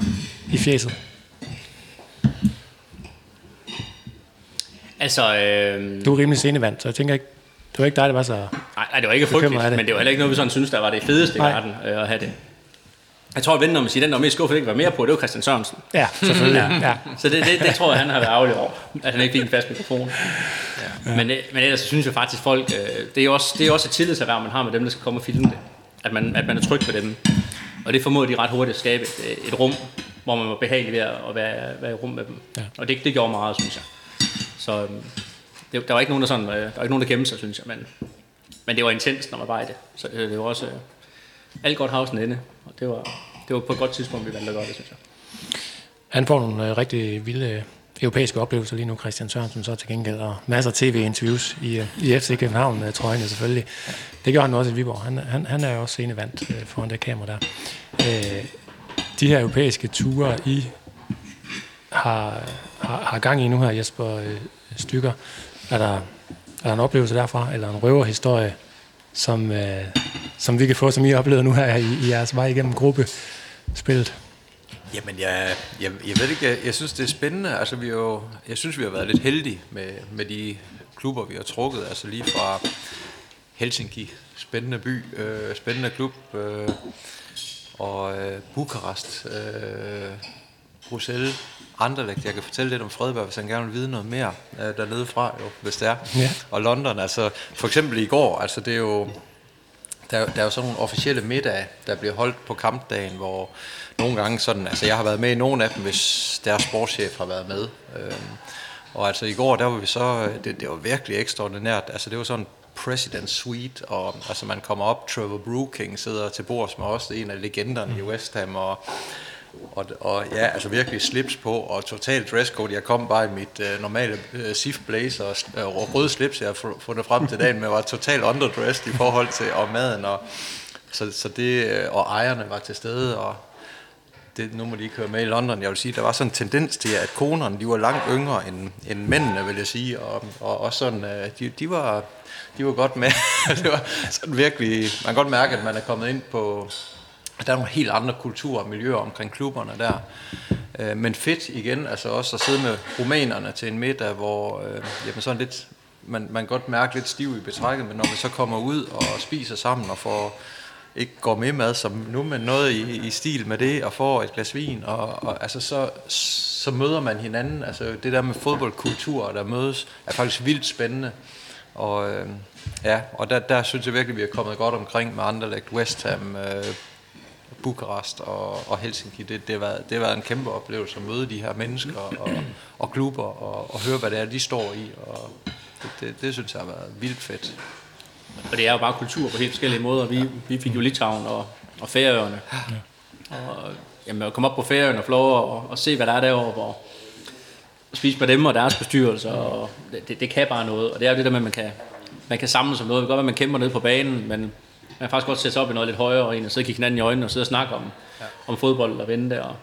i fjeset? Altså, øh... Du er rimelig senevand, så jeg tænker ikke, det var ikke dig, der var så... Nej, nej det var ikke frygteligt, det. men det var heller ikke noget, vi sådan synes, der var det fedeste i verden øh, at have det. Jeg tror, at vente, når man siger, den der mest skuffet ikke var mere på, det var Christian Sørensen. Ja, selvfølgelig. ja. Så det, det, det, tror jeg, han har været ærgerlig over, at han ikke fik en fast mikrofon. Ja. Men, men ellers synes jeg faktisk, folk, øh, det, er også, det er også et tillidserhverv, man har med dem, der skal komme og filme det. At man, at man er tryg ved dem. Og det formåede de ret hurtigt at skabe et, et rum, hvor man var behagelig ved at være, være i rum med dem. Ja. Og det, det gjorde meget, synes jeg. Så øhm, det, der var ikke nogen, der, sådan, øh, der var ikke nogen, der gemte sig, synes jeg. Men, men det var intens, når man var i det. Så det, det var også... Øh, alt godt havsen inde. Og det var, det var på et godt tidspunkt, vi valgte at gøre det, synes jeg. Han får nogle øh, rigtig vilde øh, europæiske oplevelser lige nu, Christian Sørensen, så til gengæld, og masser af tv-interviews i, øh, i FC København, tror jeg selvfølgelig. Det gør han også i Viborg. Han, han, han er jo også scenevandt øh, foran det kamera der. Øh, de her europæiske ture, I har, har, har gang i nu her, Jesper øh, Stykker, er der, er der en oplevelse derfra, eller en røverhistorie, som, øh, som vi kan få, som I oplever nu her i, i jeres vej igennem gruppespillet? Jamen, jeg, jeg, jeg ved ikke, jeg, jeg synes, det er spændende. Altså, vi jo, jeg synes, vi har været lidt heldige med, med de klubber, vi har trukket. Altså lige fra Helsinki, spændende by, øh, spændende klub, øh, og øh, Bukarest, øh, Bruxelles, Anderlecht. Jeg kan fortælle lidt om Fredberg, hvis han gerne vil vide noget mere øh, dernede fra, jo, hvis det er. Ja. Og London, altså for eksempel i går, altså det er jo, der, er der er jo sådan nogle officielle middage, der bliver holdt på kampdagen, hvor nogle gange sådan, altså jeg har været med i nogle af dem, hvis deres sportschef har været med. Øhm, og altså i går, der var vi så, det, det var virkelig ekstraordinært, altså det var sådan President Suite, og altså man kommer op, Trevor Brooking sidder til bords med os, en af legenderne i West Ham, og og, og ja, altså virkelig slips på, og total dresscode. Jeg kom bare i mit øh, normale øh, sif blazer og, øh, og røde slips, jeg har fundet frem til dagen, men var totalt underdressed i forhold til og maden. Og, så, så det, øh, og ejerne var til stede, og det, nu må de ikke køre med i London. Jeg vil sige, der var sådan en tendens til, at konerne, de var langt yngre end, end mændene, vil jeg sige, og, og også sådan, øh, de, de var, de var godt med. [LAUGHS] det var sådan virkelig, man kan godt mærke, at man er kommet ind på, der er nogle helt andre kulturer og miljøer omkring klubberne der. Øh, Men fedt igen, altså også at sidde med rumænerne til en middag, hvor øh, jamen sådan lidt, man, man godt mærke lidt stiv i betrækket, men når man så kommer ud og spiser sammen og får ikke går med mad som nu, men noget i, i stil med det, og får et glas vin, og, og altså så, så møder man hinanden. Altså det der med fodboldkultur, der mødes, er faktisk vildt spændende. Og øh, ja, og der, der synes jeg virkelig, vi er kommet godt omkring med Anderlecht, West Ham, øh, Bukarest og, og Helsinki. Det, det, har været, det har været en kæmpe oplevelse at møde de her mennesker og, og klubber og, og høre, hvad det er, de står i. Og det, det, det synes jeg har været vildt fedt. Og det er jo bare kultur på helt forskellige måder. Vi, vi fik jo Litauen og, og Færøerne. Og jamen, at komme op på Færøerne og lov og, og se, hvad der er derovre, og spise med dem og deres bestyrelser, og det, det, det kan bare noget. Og det er jo det der med, at man kan, man kan samles om noget. Det kan godt være, at man kæmper ned på banen, men man kan faktisk godt sætte sig op i noget lidt højere, og en og sidde og kigge hinanden i øjnene og sidde og snakke om, ja. om fodbold og vente. Og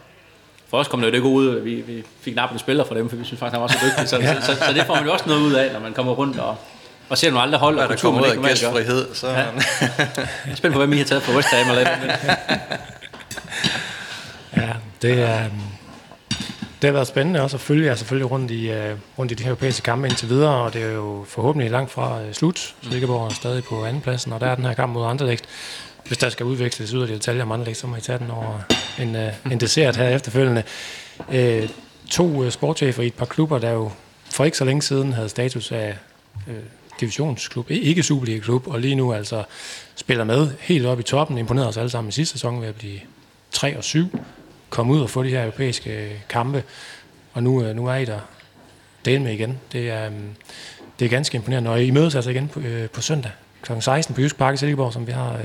for os kom det jo det gode ud, at vi, vi fik nappet en spiller for dem, for vi synes faktisk, han var så dygtig. Så, ja. så, så, så, det får man jo også noget ud af, når man kommer rundt og, og ser nogle andre hold og der kultur, kommer ud ikke af gæstfrihed, så... Ja. Jeg er spændt på, hvem I har taget på West Ham eller. Ja, det er... øhm, det har været spændende også at følge jer selvfølgelig rundt i, uh, rundt i de her europæiske kampe indtil videre, og det er jo forhåbentlig langt fra uh, slut. Silkeborg er stadig på andenpladsen, og der er den her kamp mod Anderlecht. Hvis der skal udveksles yderligere detaljer om Anderlecht, så må I tage den over en, uh, en dessert her efterfølgende. Uh, to uh, sportschefer i et par klubber, der jo for ikke så længe siden havde status af uh, divisionsklub, ikke Superliga-klub, og lige nu altså spiller med helt op i toppen, imponerede os alle sammen i sidste sæson ved at blive 3 og 7, komme ud og få de her europæiske kampe, og nu, øh, nu er I der del med igen. Det er, øhm, det er ganske imponerende, og I mødes altså igen på, øh, på søndag kl. 16 på Jysk Park i Silkeborg, som vi har øh,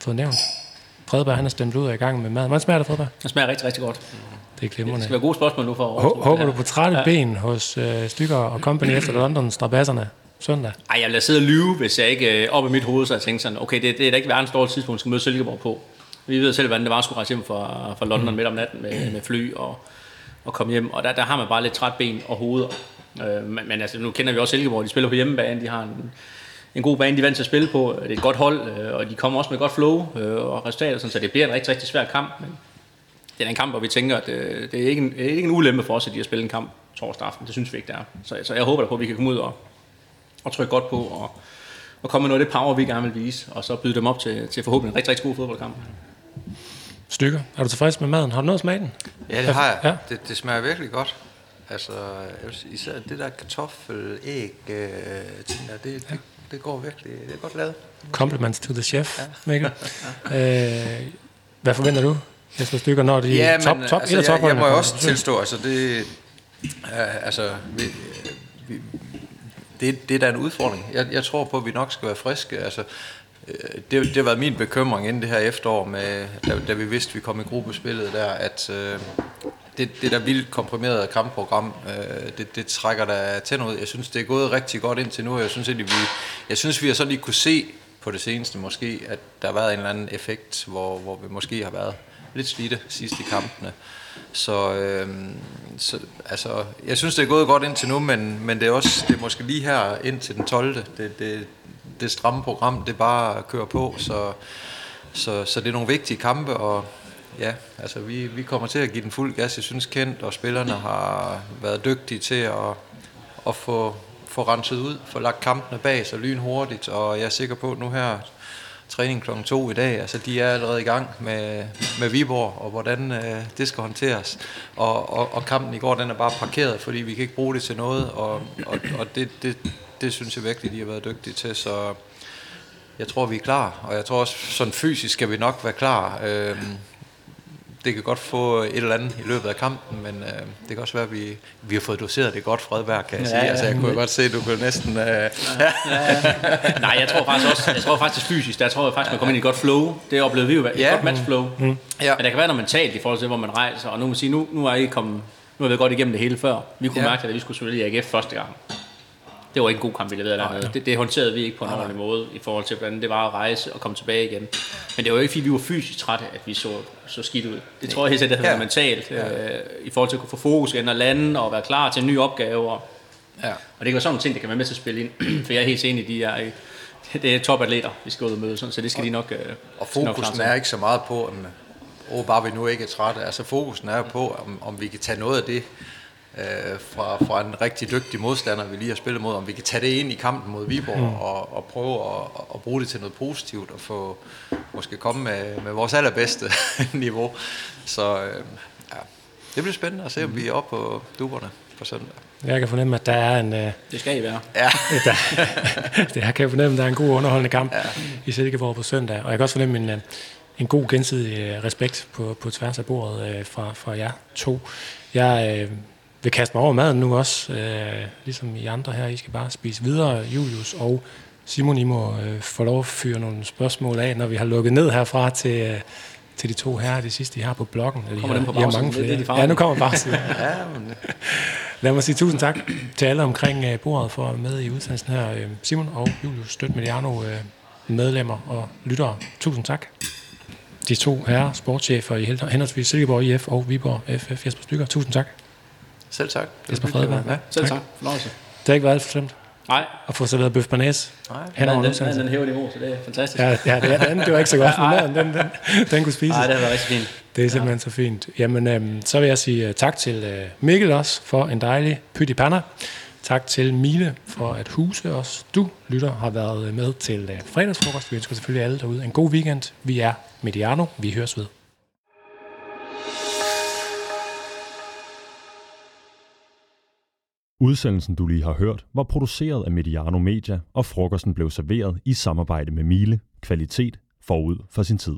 fået nævnt. Fredberg, han er stemt ud af i gang med mad. Hvordan smager det, Fredberg? Det smager rigtig, rigtig godt. Det er Det glimrende. skal være gode spørgsmål nu for Hå- Håber du på trætte Ja. ben hos øh, Stykker og Company efter London strabasserne søndag? Ej, jeg vil da sidde og lyve, hvis jeg ikke øh, op i mit hoved, så jeg tænkte sådan, okay, det, det er da ikke verdens dårlige tidspunkt, at skal møde Silkeborg på. Vi ved selv, hvordan det var at skulle rejse hjem fra, fra London midt om natten med, med fly og, og komme hjem, og der, der har man bare lidt træt ben og hoveder. Øh, men, men altså, nu kender vi også Silkeborg, de spiller på hjemmebane, de har en, en god bane, de er vant til at spille på, det er et godt hold, øh, og de kommer også med godt flow øh, og resultater, sådan, så det bliver en rigtig, rigtig svær kamp, men det er en kamp, hvor vi tænker, at øh, det er ikke en, det er ikke en ulempe for os, at de har spillet en kamp torsdag aften. Det synes vi ikke, det er. Så, så jeg håber da på, at vi kan komme ud og, og trykke godt på, og, og komme med noget af det power, vi gerne vil vise, og så byde dem op til, til forhåbentlig en rigtig, rigtig god fodboldkamp. Stykker, er du tilfreds med maden? Har du noget at smage den? Ja, det har jeg. Ja. Ja. Det, det smager virkelig godt. Altså, sige, især det der kartoffel, æg, øh, ting der, det, det, det går virkelig, det er godt lavet. Compliments to the chef, ja. Mikkel. [LAUGHS] øh, hvad forventer du, Jesper Stykker, når de Ja, top, top, altså, et af jeg, jeg må jo også tilstå, altså det, øh, altså, vi, vi, det, det er da en udfordring. Jeg, jeg tror på, at vi nok skal være friske. Altså, Øh, det, det har været min bekymring inden det her efterår, med, da, da vi vidste, at vi kom i gruppespillet der, at øh, det, det der vildt komprimerede kampprogram, øh, det, det trækker der tænder ud. Jeg synes, det er gået rigtig godt indtil nu, og jeg synes, at vi, jeg synes, vi har så lige kunne se på det seneste måske, at der har været en eller anden effekt, hvor, hvor vi måske har været lidt slidte sidst i kampene. Så, øh, så altså, jeg synes, det er gået godt indtil nu, men, men det er også det er måske lige her indtil den 12. Det, det, det stramme program, det bare kører på, så, så, så det er nogle vigtige kampe, og ja, altså vi, vi kommer til at give den fuld gas. Jeg synes kendt, og spillerne har været dygtige til at, at få, få renset ud, få lagt kampene bag sig lynhurtigt, og jeg er sikker på, at nu her træning kl. 2 i dag, altså de er allerede i gang med, med Viborg, og hvordan øh, det skal håndteres. Og, og, og kampen i går, den er bare parkeret, fordi vi kan ikke bruge det til noget, og, og, og det, det, det synes jeg virkelig, de har været dygtige til, så jeg tror, vi er klar, og jeg tror også, sådan fysisk skal vi nok være klar. Øh, det kan godt få et eller andet i løbet af kampen, men øh, det kan også være, at vi, vi har fået doseret det godt, Fredberg, kan jeg ja, sige. Altså, jeg kunne godt se, at du kunne næsten... Øh, ja. Nej, jeg tror faktisk også, jeg tror faktisk fysisk, der tror jeg faktisk, man kommer ind i et godt flow. Det oplevede vi jo, et ja. godt matchflow. Mm. Ja. Men det kan være noget mentalt i forhold til, hvor man rejser, og nu må sige, nu, nu er I kommet, nu har vi godt igennem det hele før. Vi kunne ja. mærke, at vi skulle spille i AGF første gang det var ikke en god kamp, vi leverede dernede. Det, det håndterede vi ikke på en ordentlig måde i forhold til, hvordan det var at rejse og komme tilbage igen. Men det var jo ikke, fordi vi var fysisk trætte, at vi så, så skidt ud. Det tror jeg helt sikkert, det havde ja. mentalt, ja. øh, i forhold til at kunne få fokus igen og lande og være klar til en ny opgave. Og, ja. og det kan være sådan nogle ting, der kan være med til at spille ind. [CLEARS THROAT] For jeg er helt enig, de er, [LAUGHS] det er topatleter, vi skal ud og møde, så det skal og, de nok øh, Og fokusen nok er ikke så meget på, om, oh, bare vi nu ikke er trætte. Altså fokusen er på, om, om vi kan tage noget af det, øh, fra, fra en rigtig dygtig modstander, vi lige har spillet mod, om vi kan tage det ind i kampen mod Viborg mm. og, og prøve at, at bruge det til noget positivt og få måske komme med, med vores allerbedste [LAUGHS] niveau. Så øh, ja, det bliver spændende at se, om vi er oppe på duberne på søndag. Jeg kan fornemme, at der er en... Øh, det skal I være. Ja. [LAUGHS] der, [LAUGHS] det her kan jeg fornemme, at der er en god underholdende kamp ja. i Silkeborg på søndag. Og jeg kan også fornemme en, øh, en god gensidig øh, respekt på, på tværs af bordet øh, fra, fra jer to. Jeg øh, vil kaste mig over maden nu også, øh, ligesom I andre her. I skal bare spise videre, Julius og Simon, I må øh, få lov at fyre nogle spørgsmål af, når vi har lukket ned herfra til, øh, til de to her, det sidste, I har på bloggen. Kommer den på bagsiden? mange flere. Det, det ja, nu kommer bagsiden. [LAUGHS] ja, men... Lad mig sige tusind tak til alle omkring øh, bordet for at være med i udsendelsen her. Øh, Simon og Julius Støt Mediano, øh, medlemmer og lyttere. Tusind tak. De to herrer, sportschefer i henholdsvis Silkeborg IF og Viborg FF Jesper Stykker. Tusind tak. Selv tak. Det Jesper Fredberg. Ja, selv tak. Fornøjelse. Det har ikke været alt for slemt. Nej. At få serveret bøf banæs. Nej, den, den, den, den hæver niveau, så det er fantastisk. Ja, ja det, den, det var ikke så godt, men den, den, den kunne spises. Nej, det har været rigtig fint. Det er simpelthen ja. så fint. Jamen, øhm, så vil jeg sige uh, tak til uh, Mikkel også for en dejlig pyt i panna. Tak til Mile for at huse os. Du, lytter, har været med til uh, fredagsfrokost. Vi ønsker selvfølgelig alle derude en god weekend. Vi er Mediano. Vi høres ved. Udsendelsen, du lige har hørt, var produceret af Mediano Media, og frokosten blev serveret i samarbejde med Mile, kvalitet forud for sin tid.